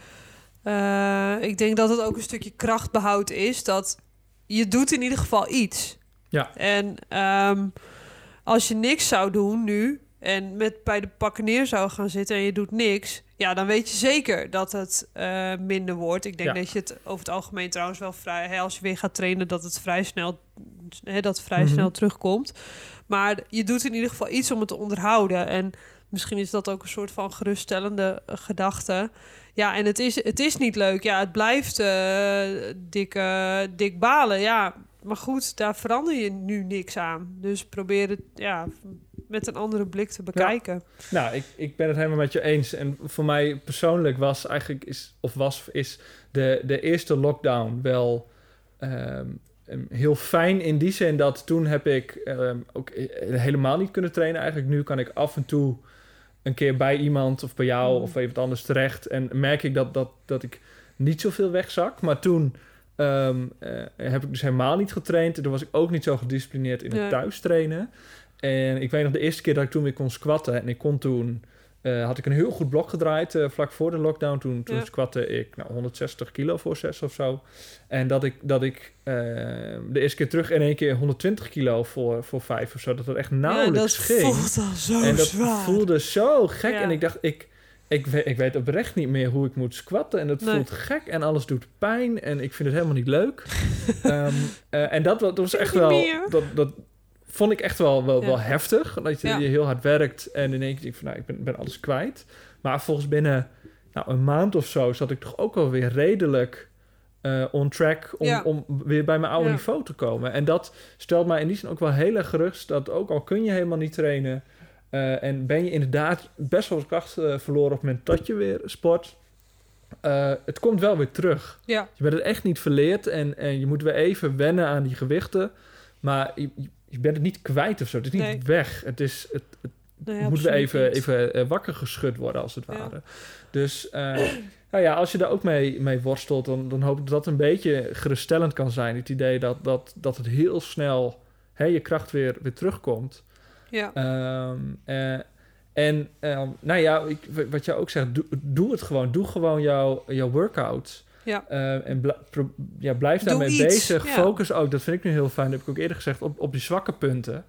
eh, ik denk dat het ook een stukje krachtbehoud is, dat je doet in ieder geval iets. Ja. En ehm, als je niks zou doen nu en met bij de pakken neer zou gaan zitten en je doet niks, ja, dan weet je zeker dat het eh, minder wordt. Ik denk Ja. dat je het over het algemeen trouwens wel vrij, hè, als je weer gaat trainen, dat het vrij snel hè, dat vrij Mhm. snel terugkomt. Maar je doet in ieder geval iets om het te onderhouden. En misschien is dat ook een soort van geruststellende eh, gedachte. Ja, en het is, het is niet leuk. Ja, het blijft eh, dik, eh, dik balen. Ja, maar goed, daar verander je nu niks aan. Dus probeer het ja, met een andere blik te bekijken. Nou, ik, ik ben het helemaal met je eens. En voor mij persoonlijk was eigenlijk, is, of was, is de, de eerste lockdown wel ehm, heel fijn in die zin dat toen heb ik ehm, ook eh, helemaal niet kunnen trainen. Eigenlijk nu kan ik af en toe een keer bij iemand of bij jou Mm. of even anders terecht. En merk ik dat, dat, dat ik niet zoveel wegzak. Maar toen ehm, eh, heb ik dus helemaal niet getraind. En toen was ik ook niet zo gedisciplineerd in het Ja. thuis trainen. En ik weet nog de eerste keer dat ik toen weer kon squatten. En ik kon toen... eh, had ik een heel goed blok gedraaid eh, vlak voor de lockdown. Toen, toen Ja. squatte ik nou, 160 kilo voor zes of zo. En dat ik, dat ik eh, de eerste keer terug in één keer 120 kilo voor, voor vijf of zo. Dat dat echt nauwelijks ja, dat ging. al zo en dat zwaar. voelde zo gek. Ja. En ik dacht, ik, ik, weet, ik weet oprecht niet meer hoe ik moet squatten. En het Nee. voelt gek en alles doet pijn. En ik vind het helemaal niet leuk. Ehm, eh, en dat, dat was echt wel... Dat, dat vond ik echt wel, wel, Ja. wel heftig. Dat je, je heel hard werkt en in één keer denk van... Nou, ik ben, ben alles kwijt. Maar volgens binnen nou, een maand of zo... zat ik toch ook wel weer redelijk... eh, on track om, Ja. om weer bij mijn oude Ja. niveau te komen. En dat stelt mij in die zin ook wel heel erg gerust... dat ook al kun je helemaal niet trainen... eh, en ben je inderdaad best wel kracht eh, verloren op het moment dat je weer sport... het komt wel weer terug. Ja, Je bent het echt niet verleerd en, en je moet weer even wennen aan die gewichten. Maar je, je- je bent het niet kwijt of zo. Het is niet weg. Het, is, het, het nee, moet weer absoluut even, even eh, wakker geschud worden, als het Ja. ware. Dus eh, nou ja, als je daar ook mee, mee worstelt, dan, dan hoop ik dat dat een beetje geruststellend kan zijn. Het idee dat, dat, dat het heel snel hè, je kracht weer, weer terugkomt. Ja, Ehm, eh, en ehm, nou ja, ik, wat jij ook zegt, doe, doe het gewoon. Doe gewoon jouw, jouw workouts. Ja. Eh, en bl- pro- ja, blijf daarmee iets, bezig. ja. Focus ook, dat vind ik nu heel fijn. Dat heb ik ook eerder gezegd, op, op die zwakke punten.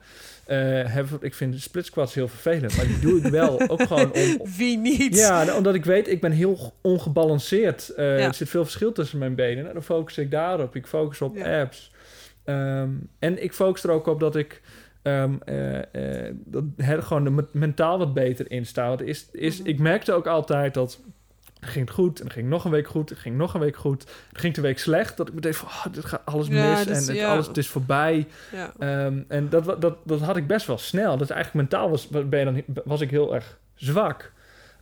Eh, heb, ik vind split squats heel vervelend, maar die doe ik wel ook gewoon om... Wie niet? Ja, nou, omdat ik weet, ik ben heel ongebalanceerd. Eh, Ja. Er zit veel verschil tussen mijn benen. Nou, dan focus ik daarop. Ik focus op Ja. abs. Ehm, en ik focus er ook op dat ik eh, eh, dat, gewoon mentaal wat beter in sta. Want is, is, Mhm. Ik merkte ook altijd dat ging het goed en dan ging nog een week goed, het ging nog een week goed. Dan ging de week slecht, dat ik meteen van, oh, dit gaat alles mis en het, ja. alles, het is voorbij. Ja. Ehm, en dat, dat, dat had ik best wel snel. Dat eigenlijk mentaal was, ben je dan, was ik heel erg zwak.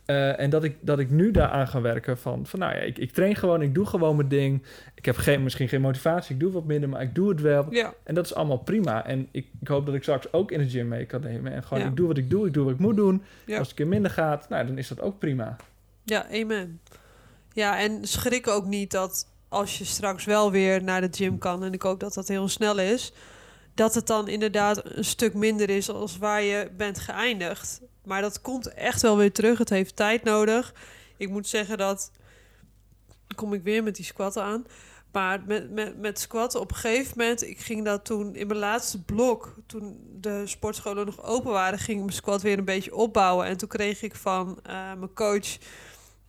Eh, en dat ik, dat ik nu daaraan ga werken van, van nou ja, ik, ik train gewoon, ik doe gewoon mijn ding. Ik heb geen, misschien geen motivatie, ik doe wat minder, maar ik doe het wel. ja, En dat is allemaal prima. En ik, ik hoop dat ik straks ook in de gym mee kan nemen. En gewoon, Ja. ik doe wat ik doe, ik doe wat ik moet doen. Ja. Als het een keer minder gaat, nou, dan is dat ook prima. Ja, amen. Ja, en schrik ook niet dat als je straks wel weer naar de gym kan... en ik hoop dat dat heel snel is... dat het dan inderdaad een stuk minder is als waar je bent geëindigd. Maar dat komt echt wel weer terug. Het heeft tijd nodig. Ik moet zeggen dat... kom ik weer met die squatten aan... Maar met, met, met squatten op een gegeven moment... ik ging dat toen in mijn laatste blok... toen de sportscholen nog open waren... ging ik mijn squat weer een beetje opbouwen. En toen kreeg ik van eh, mijn coach...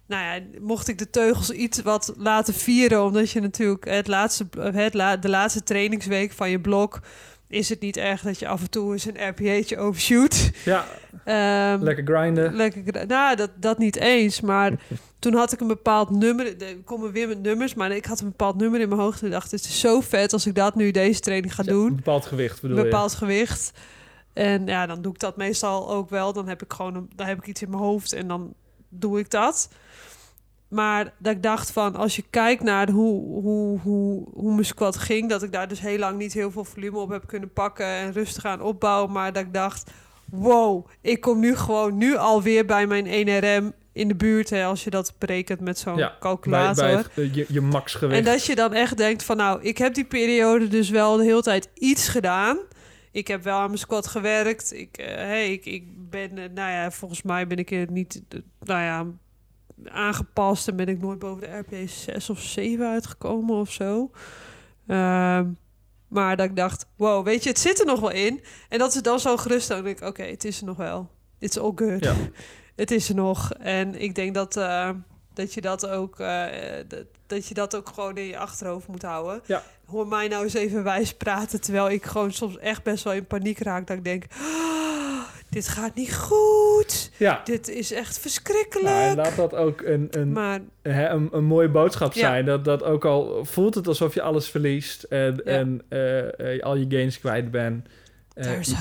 Nou ja, mocht ik de teugels iets wat laten vieren... omdat je natuurlijk het laatste, het la, de laatste trainingsweek van je blok... is het niet erg dat je af en toe eens een RPA'tje overshoot. Ja, Ehm, lekker grinden. Lekker, nou, dat, dat niet eens. Maar toen had ik een bepaald nummer. Ik kom er weer met nummers, maar ik had een bepaald nummer in mijn hoofd. En dacht, het is zo vet als ik dat nu deze training ga Ja, doen. Een bepaald gewicht bedoel Een bepaald gewicht. En ja, dan doe ik dat meestal ook wel. Dan heb ik gewoon een, dan heb ik iets in mijn hoofd en dan doe ik dat. Maar dat ik dacht van, als je kijkt naar hoe, hoe, hoe, hoe mijn squat ging... dat ik daar dus heel lang niet heel veel volume op heb kunnen pakken... en rustig aan opbouwen. Maar dat ik dacht, wow, ik kom nu gewoon nu alweer bij mijn 1RM in de buurt... Hè, als je dat berekent met zo'n. Ja, calculator. bij het, eh, je, je max gewicht. En dat je dan echt denkt van nou, ik heb die periode dus wel de hele tijd iets gedaan. Ik heb wel aan mijn squat gewerkt. Ik, eh, hey, ik, ik ben, eh, nou ja, volgens mij ben ik er niet, eh, nou ja, aangepast en ben ik nooit boven de RP 6 of 7 uitgekomen of zo. Ehm, maar dat ik dacht, wow, weet je, het zit er nog wel in. En dat is dan zo gerust. Dan denk ik, oké, het is er nog wel. It's all good. Ja. Het is er nog. En ik denk dat, dat je dat ook, eh, dat, dat je dat ook gewoon in je achterhoofd moet houden. Ja. Hoor mij nou eens even wijs praten, terwijl ik gewoon soms echt best wel in paniek raak. Dat ik denk, "Ah, dit gaat niet goed. Ja. Dit is echt verschrikkelijk. Nou, en laat dat ook een, een, maar hè, een, een mooie boodschap Ja. zijn. Dat, dat ook al voelt het alsof je alles verliest en, en eh, eh, al je gains kwijt bent.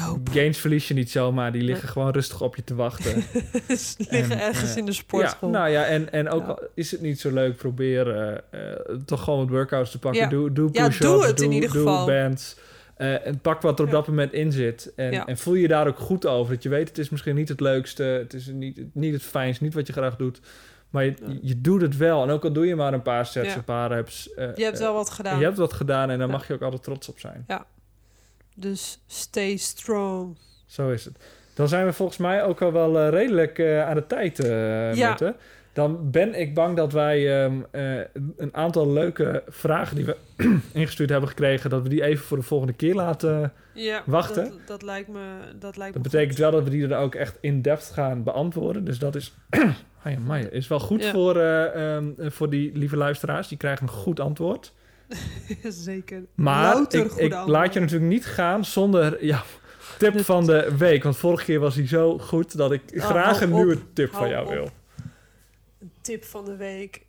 Hope. gains verlies je niet zomaar, die liggen gewoon rustig op je te wachten. ze liggen En, ergens eh, in de ja, sportschool. nou ja, en, en ook Ja. al is het niet zo leuk, probeer eh, toch gewoon wat workouts te pakken. Ja. Doe, doe Ja, push-ups, doe het in ieder doe geval. bands. En pak wat er op Ja. dat moment in zit. En, Ja. en voel je daar ook goed over. Dat je weet, het is misschien niet het leukste. Het is niet, niet het fijnst, niet wat je graag doet. Maar je, Ja. je doet het wel. En ook al doe je maar een paar sets, Ja. een paar reps. je hebt wel wat gedaan. Je hebt wat gedaan en daar Ja. mag je ook altijd trots op zijn. Dus stay strong. Zo is het. Dan zijn we volgens mij ook al wel eh, redelijk eh, aan de tijd, Ja. Mette. Dan ben ik bang dat wij ehm, eh, een aantal leuke vragen die we ingestuurd hebben gekregen, dat we die even voor de volgende keer laten. Ja, Wachten. Dat, dat lijkt me, dat lijkt Dat betekent goed. wel dat we die dan ook echt in-depth gaan beantwoorden. Dus dat is, Maya, is wel goed Ja. voor, eh, ehm, voor die lieve luisteraars. Die krijgen een goed antwoord. Zeker. Maar Louter ik, laat je natuurlijk niet gaan zonder ja, tip van de week. Want vorige keer was hij zo goed dat ik Oh, graag een nieuwe tip van jou op. wil. Een tip van de week.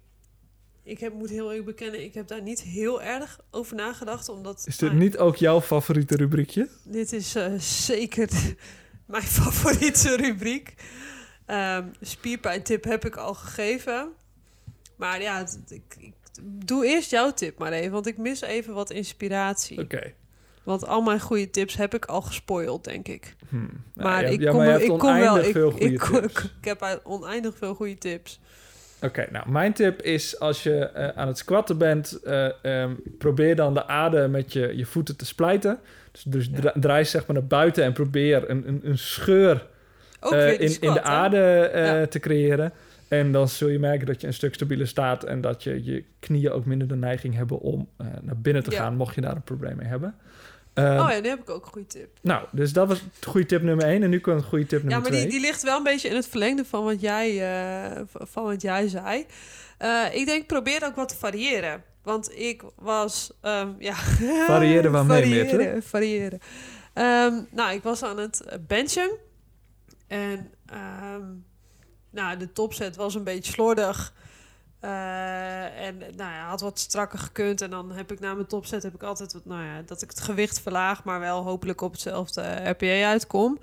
Ik heb, moet heel eerlijk bekennen, ik heb daar niet heel erg over nagedacht. Omdat Is dit niet ook jouw favoriete rubriekje? dit is eh, zeker mijn favoriete rubriek. Ehm spierpijntip heb ik al gegeven. Maar ja, ik doe eerst jouw tip maar even. Want ik mis even wat inspiratie. Oké. Want al mijn goede tips heb ik al gespoild, denk ik. Hmm. Maar ja, ik ja, kom, maar ik kom wel. Ik, veel goede ik, kom- ik heb oneindig veel goede tips. Oké, nou, mijn tip is als je eh, aan het squatten bent, eh, ehm, probeer dan de aarde met je, je voeten te splijten. Dus, dus Ja. dra- draai zeg maar naar buiten en probeer een, een, een scheur eh, in, in de aarde te creëren. En dan zul je merken dat je een stuk stabieler staat en dat je, je knieën ook minder de neiging hebben om eh, naar binnen te Ja. gaan, mocht je daar een probleem mee hebben. Ehm, Oh ja, nu heb ik ook een goede tip. Nou, dus dat was goede tip nummer 1 en nu komt goede tip nummer Ja, maar 2. die, die ligt wel een beetje in het verlengde van wat jij, eh, van wat jij zei. Eh, ik denk, probeer ook wat te variëren. Want ik was... ehm, ja, Variëren waarmee, variëren, variëren. Ehm, nou, ik was aan het benchen. En ehm, nou, de topset was een beetje slordig. Eh, en nou ja, had wat strakker gekund. En dan heb ik na mijn topset heb ik altijd wat, nou ja, dat ik het gewicht verlaag, maar wel hopelijk op hetzelfde RPE uitkom.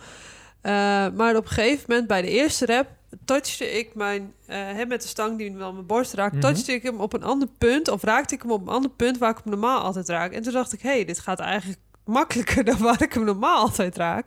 Eh, maar op een gegeven moment bij de eerste rep touchte ik mijn, eh, hè, met de stang die wel mijn borst raakt, Mhm. touchte ik hem op een ander punt of raakte ik hem op een ander punt waar ik hem normaal altijd raak. En toen dacht ik, hé, hey, dit gaat eigenlijk makkelijker dan waar ik hem normaal altijd raak.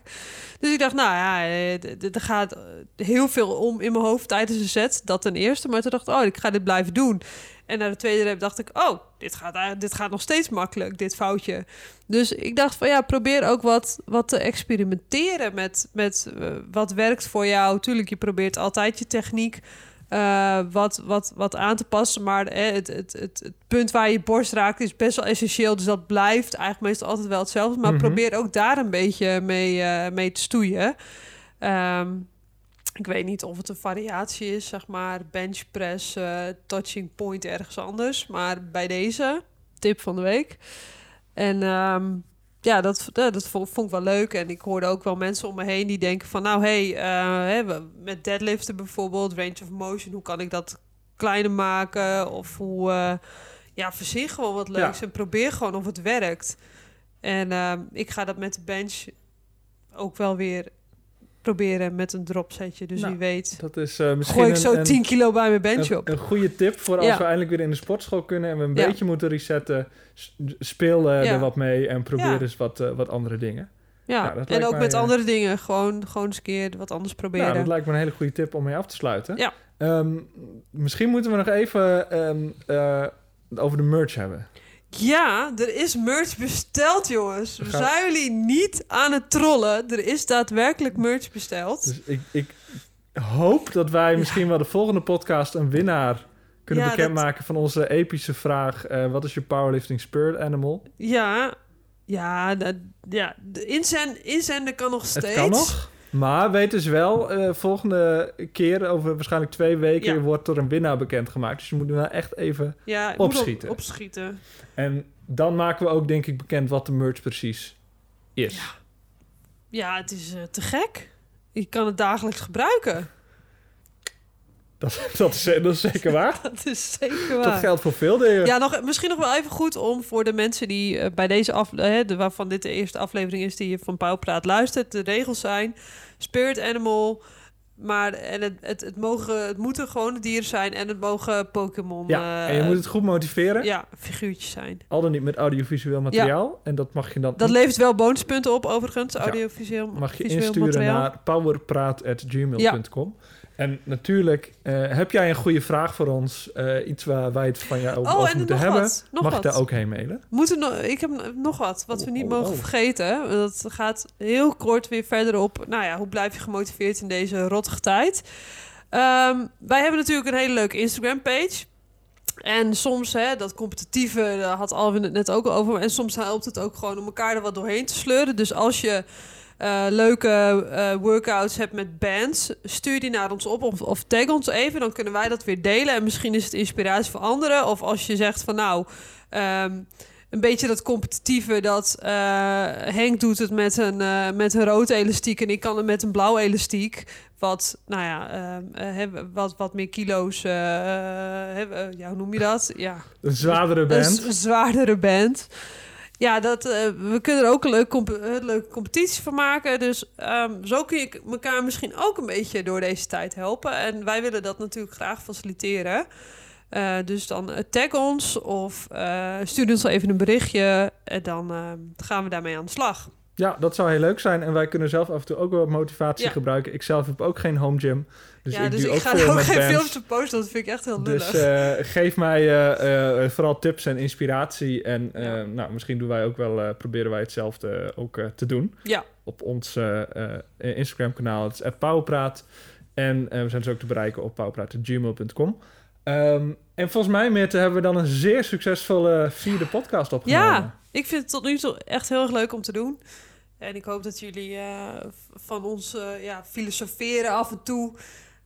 Dus ik dacht, nou ja, eh, er gaat eh, heel veel om in mijn hoofd tijdens een set. Dat ten eerste. Maar toen dacht ik, oh, ik ga dit blijven doen. En na de tweede rep dacht ik, oh, dit gaat, dit gaat nog steeds makkelijk, dit foutje. Dus ik dacht van ja, probeer ook wat, wat te experimenteren met, met eh, wat werkt voor jou. Tuurlijk, je probeert altijd je techniek eh, wat, wat, wat aan te passen. Maar eh, het, het, het, het punt waar je borst raakt is best wel essentieel. Dus dat blijft eigenlijk meestal altijd wel hetzelfde. Maar Mhm. probeer ook daar een beetje mee, eh, mee te stoeien. Ehm, ik weet niet of het een variatie is, zeg maar, bench press, touching point ergens anders. Maar bij deze, tip van de week. En ehm, ja, dat, ja, dat vond, ik wel leuk. En ik hoorde ook wel mensen om me heen die denken van... nou, hey, eh, hè, we- met deadliften bijvoorbeeld, range of motion... hoe kan ik dat kleiner maken? Of hoe... eh, ja, verzin gewoon wat leuks Ja. en probeer gewoon of het werkt. En ehm, ik ga dat met de bench ook wel weer proberen met een dropsetje. Dus Nou, wie weet Dat is eh, misschien gooi ik zo een, 10 kilo bij mijn bench een, op. een goede tip voor als Ja. we eindelijk weer in de sportschool kunnen en we een Ja. beetje moeten resetten. Speel eh, Ja. er wat mee en probeer Ja. eens wat, eh, wat andere dingen. Ja, nou, dat en ook mij, met andere dingen. Gewoon, gewoon eens een keer wat anders proberen. Nou, dat lijkt me een hele goede tip om mee af te sluiten. Ja. Ehm, misschien moeten we nog even ehm, eh, over de merch hebben. Ja, er is merch besteld, jongens. We zijn jullie niet aan het trollen. Er is daadwerkelijk merch besteld. Dus ik, ik hoop dat wij misschien wel de volgende podcast een winnaar kunnen Ja, bekendmaken van onze epische vraag: eh, wat is je powerlifting spirit animal? Ja, ja, dat, ja de inzend, inzenden kan nog steeds. Het kan nog, Maar weet dus wel, eh, volgende keer, over waarschijnlijk twee weken, Ja. wordt er een winnaar bekendgemaakt. Dus je moet nu wel echt even... Ja, op- Opschieten. opschieten. En dan maken we ook denk ik bekend wat de merch precies is. Ja, het is eh, te gek. Je kan het dagelijks gebruiken. Dat, dat, is, dat is zeker waar. Dat is zeker waar. Dat geldt voor veel dingen. Ja, nog, misschien nog wel even goed om voor de mensen die eh, bij deze af, eh, de, waarvan dit de eerste aflevering is die je van Pauw Praat luistert. De regels zijn spirit animal, maar en het, het, het, mogen, het moeten gewone dieren zijn en het mogen Pokémon. Ja, eh, en je moet het goed motiveren. ja, figuurtjes zijn. Al dan niet met audiovisueel materiaal. En dat mag je dan Dat levert wel bonuspunten op, overigens. Ja. Audiovisueel mag je insturen materiaal. naar powerpraat.gmail.com. En natuurlijk, eh, heb jij een goede vraag voor ons? eh, iets waar wij het van jou over, Oh, over en moeten nog hebben? wat. Mag je daar ook heen mailen? Moeten no- ik heb nog wat, wat we Oh, niet oh, mogen oh. vergeten. Dat gaat heel kort weer verder op. Nou ja, hoe blijf je gemotiveerd in deze rottige tijd? Ehm, wij hebben natuurlijk een hele leuke Instagram-page. En soms, hè, dat competitieve, daar had Alvin het net ook al over. En soms helpt het ook gewoon om elkaar er wat doorheen te sleuren. Dus als je eh, leuke eh, workouts hebt met bands, stuur die naar ons op of, of tag ons even. Dan kunnen wij dat weer delen. En misschien is het inspiratie voor anderen. Of als je zegt van nou, ehm, een beetje dat competitieve. Dat eh, Henk doet het met een, eh, met een rood elastiek en ik kan het met een blauw elastiek. Wat, nou ja, ehm, eh, wat, wat meer kilo's. ja, hoe noem je dat? Ja, Een zwaardere een band. z- zwaardere band. Ja, dat, eh, we kunnen er ook een leuke, comp- een leuke competitie van maken. Dus ehm, zo kun je elkaar misschien ook een beetje door deze tijd helpen. En wij willen dat natuurlijk graag faciliteren. Eh, dus dan eh, tag ons of stuur ons even een berichtje. En dan eh, gaan we daarmee aan de slag. Ja, dat zou heel leuk zijn. En wij kunnen zelf af en toe ook wel motivatie Ja. gebruiken. Ik zelf heb ook geen home gym. Dus ja, ik dus ik ook ga er ook geen filmpjes op posten. Dat vind ik echt heel lullig. Dus geef mij eh, eh, vooral tips en inspiratie. En Ja. nou, misschien doen wij ook wel, proberen wij hetzelfde ook te doen. ja, Op ons eh, eh, Instagram kanaal. Het is @powerpraat. En we zijn dus ook te bereiken op powerpraat.gmail.com. Ehm, en volgens mij, Meerte, hebben we dan een zeer succesvolle vierde podcast opgenomen. Ja, ik vind het tot nu toe echt heel erg leuk om te doen. En ik hoop dat jullie van ons ja, filosoferen af en toe.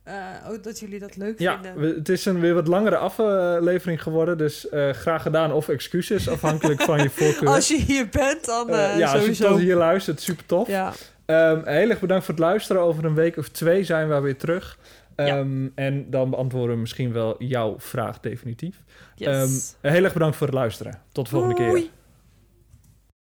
Eh, ook dat jullie dat leuk Ja, vinden. we- het is een weer wat langere aflevering geworden. Dus eh, graag gedaan of excuses, afhankelijk van je voorkeur. Als je hier bent, dan eh, ja, als je tot hier luistert, super tof. Ja, Ehm, heel erg bedankt voor het luisteren. Over een week of twee zijn we weer terug. Ja. Ehm, En dan beantwoorden we misschien wel jouw vraag definitief. yes. Ehm, heel erg bedankt voor het luisteren. Tot de volgende keer.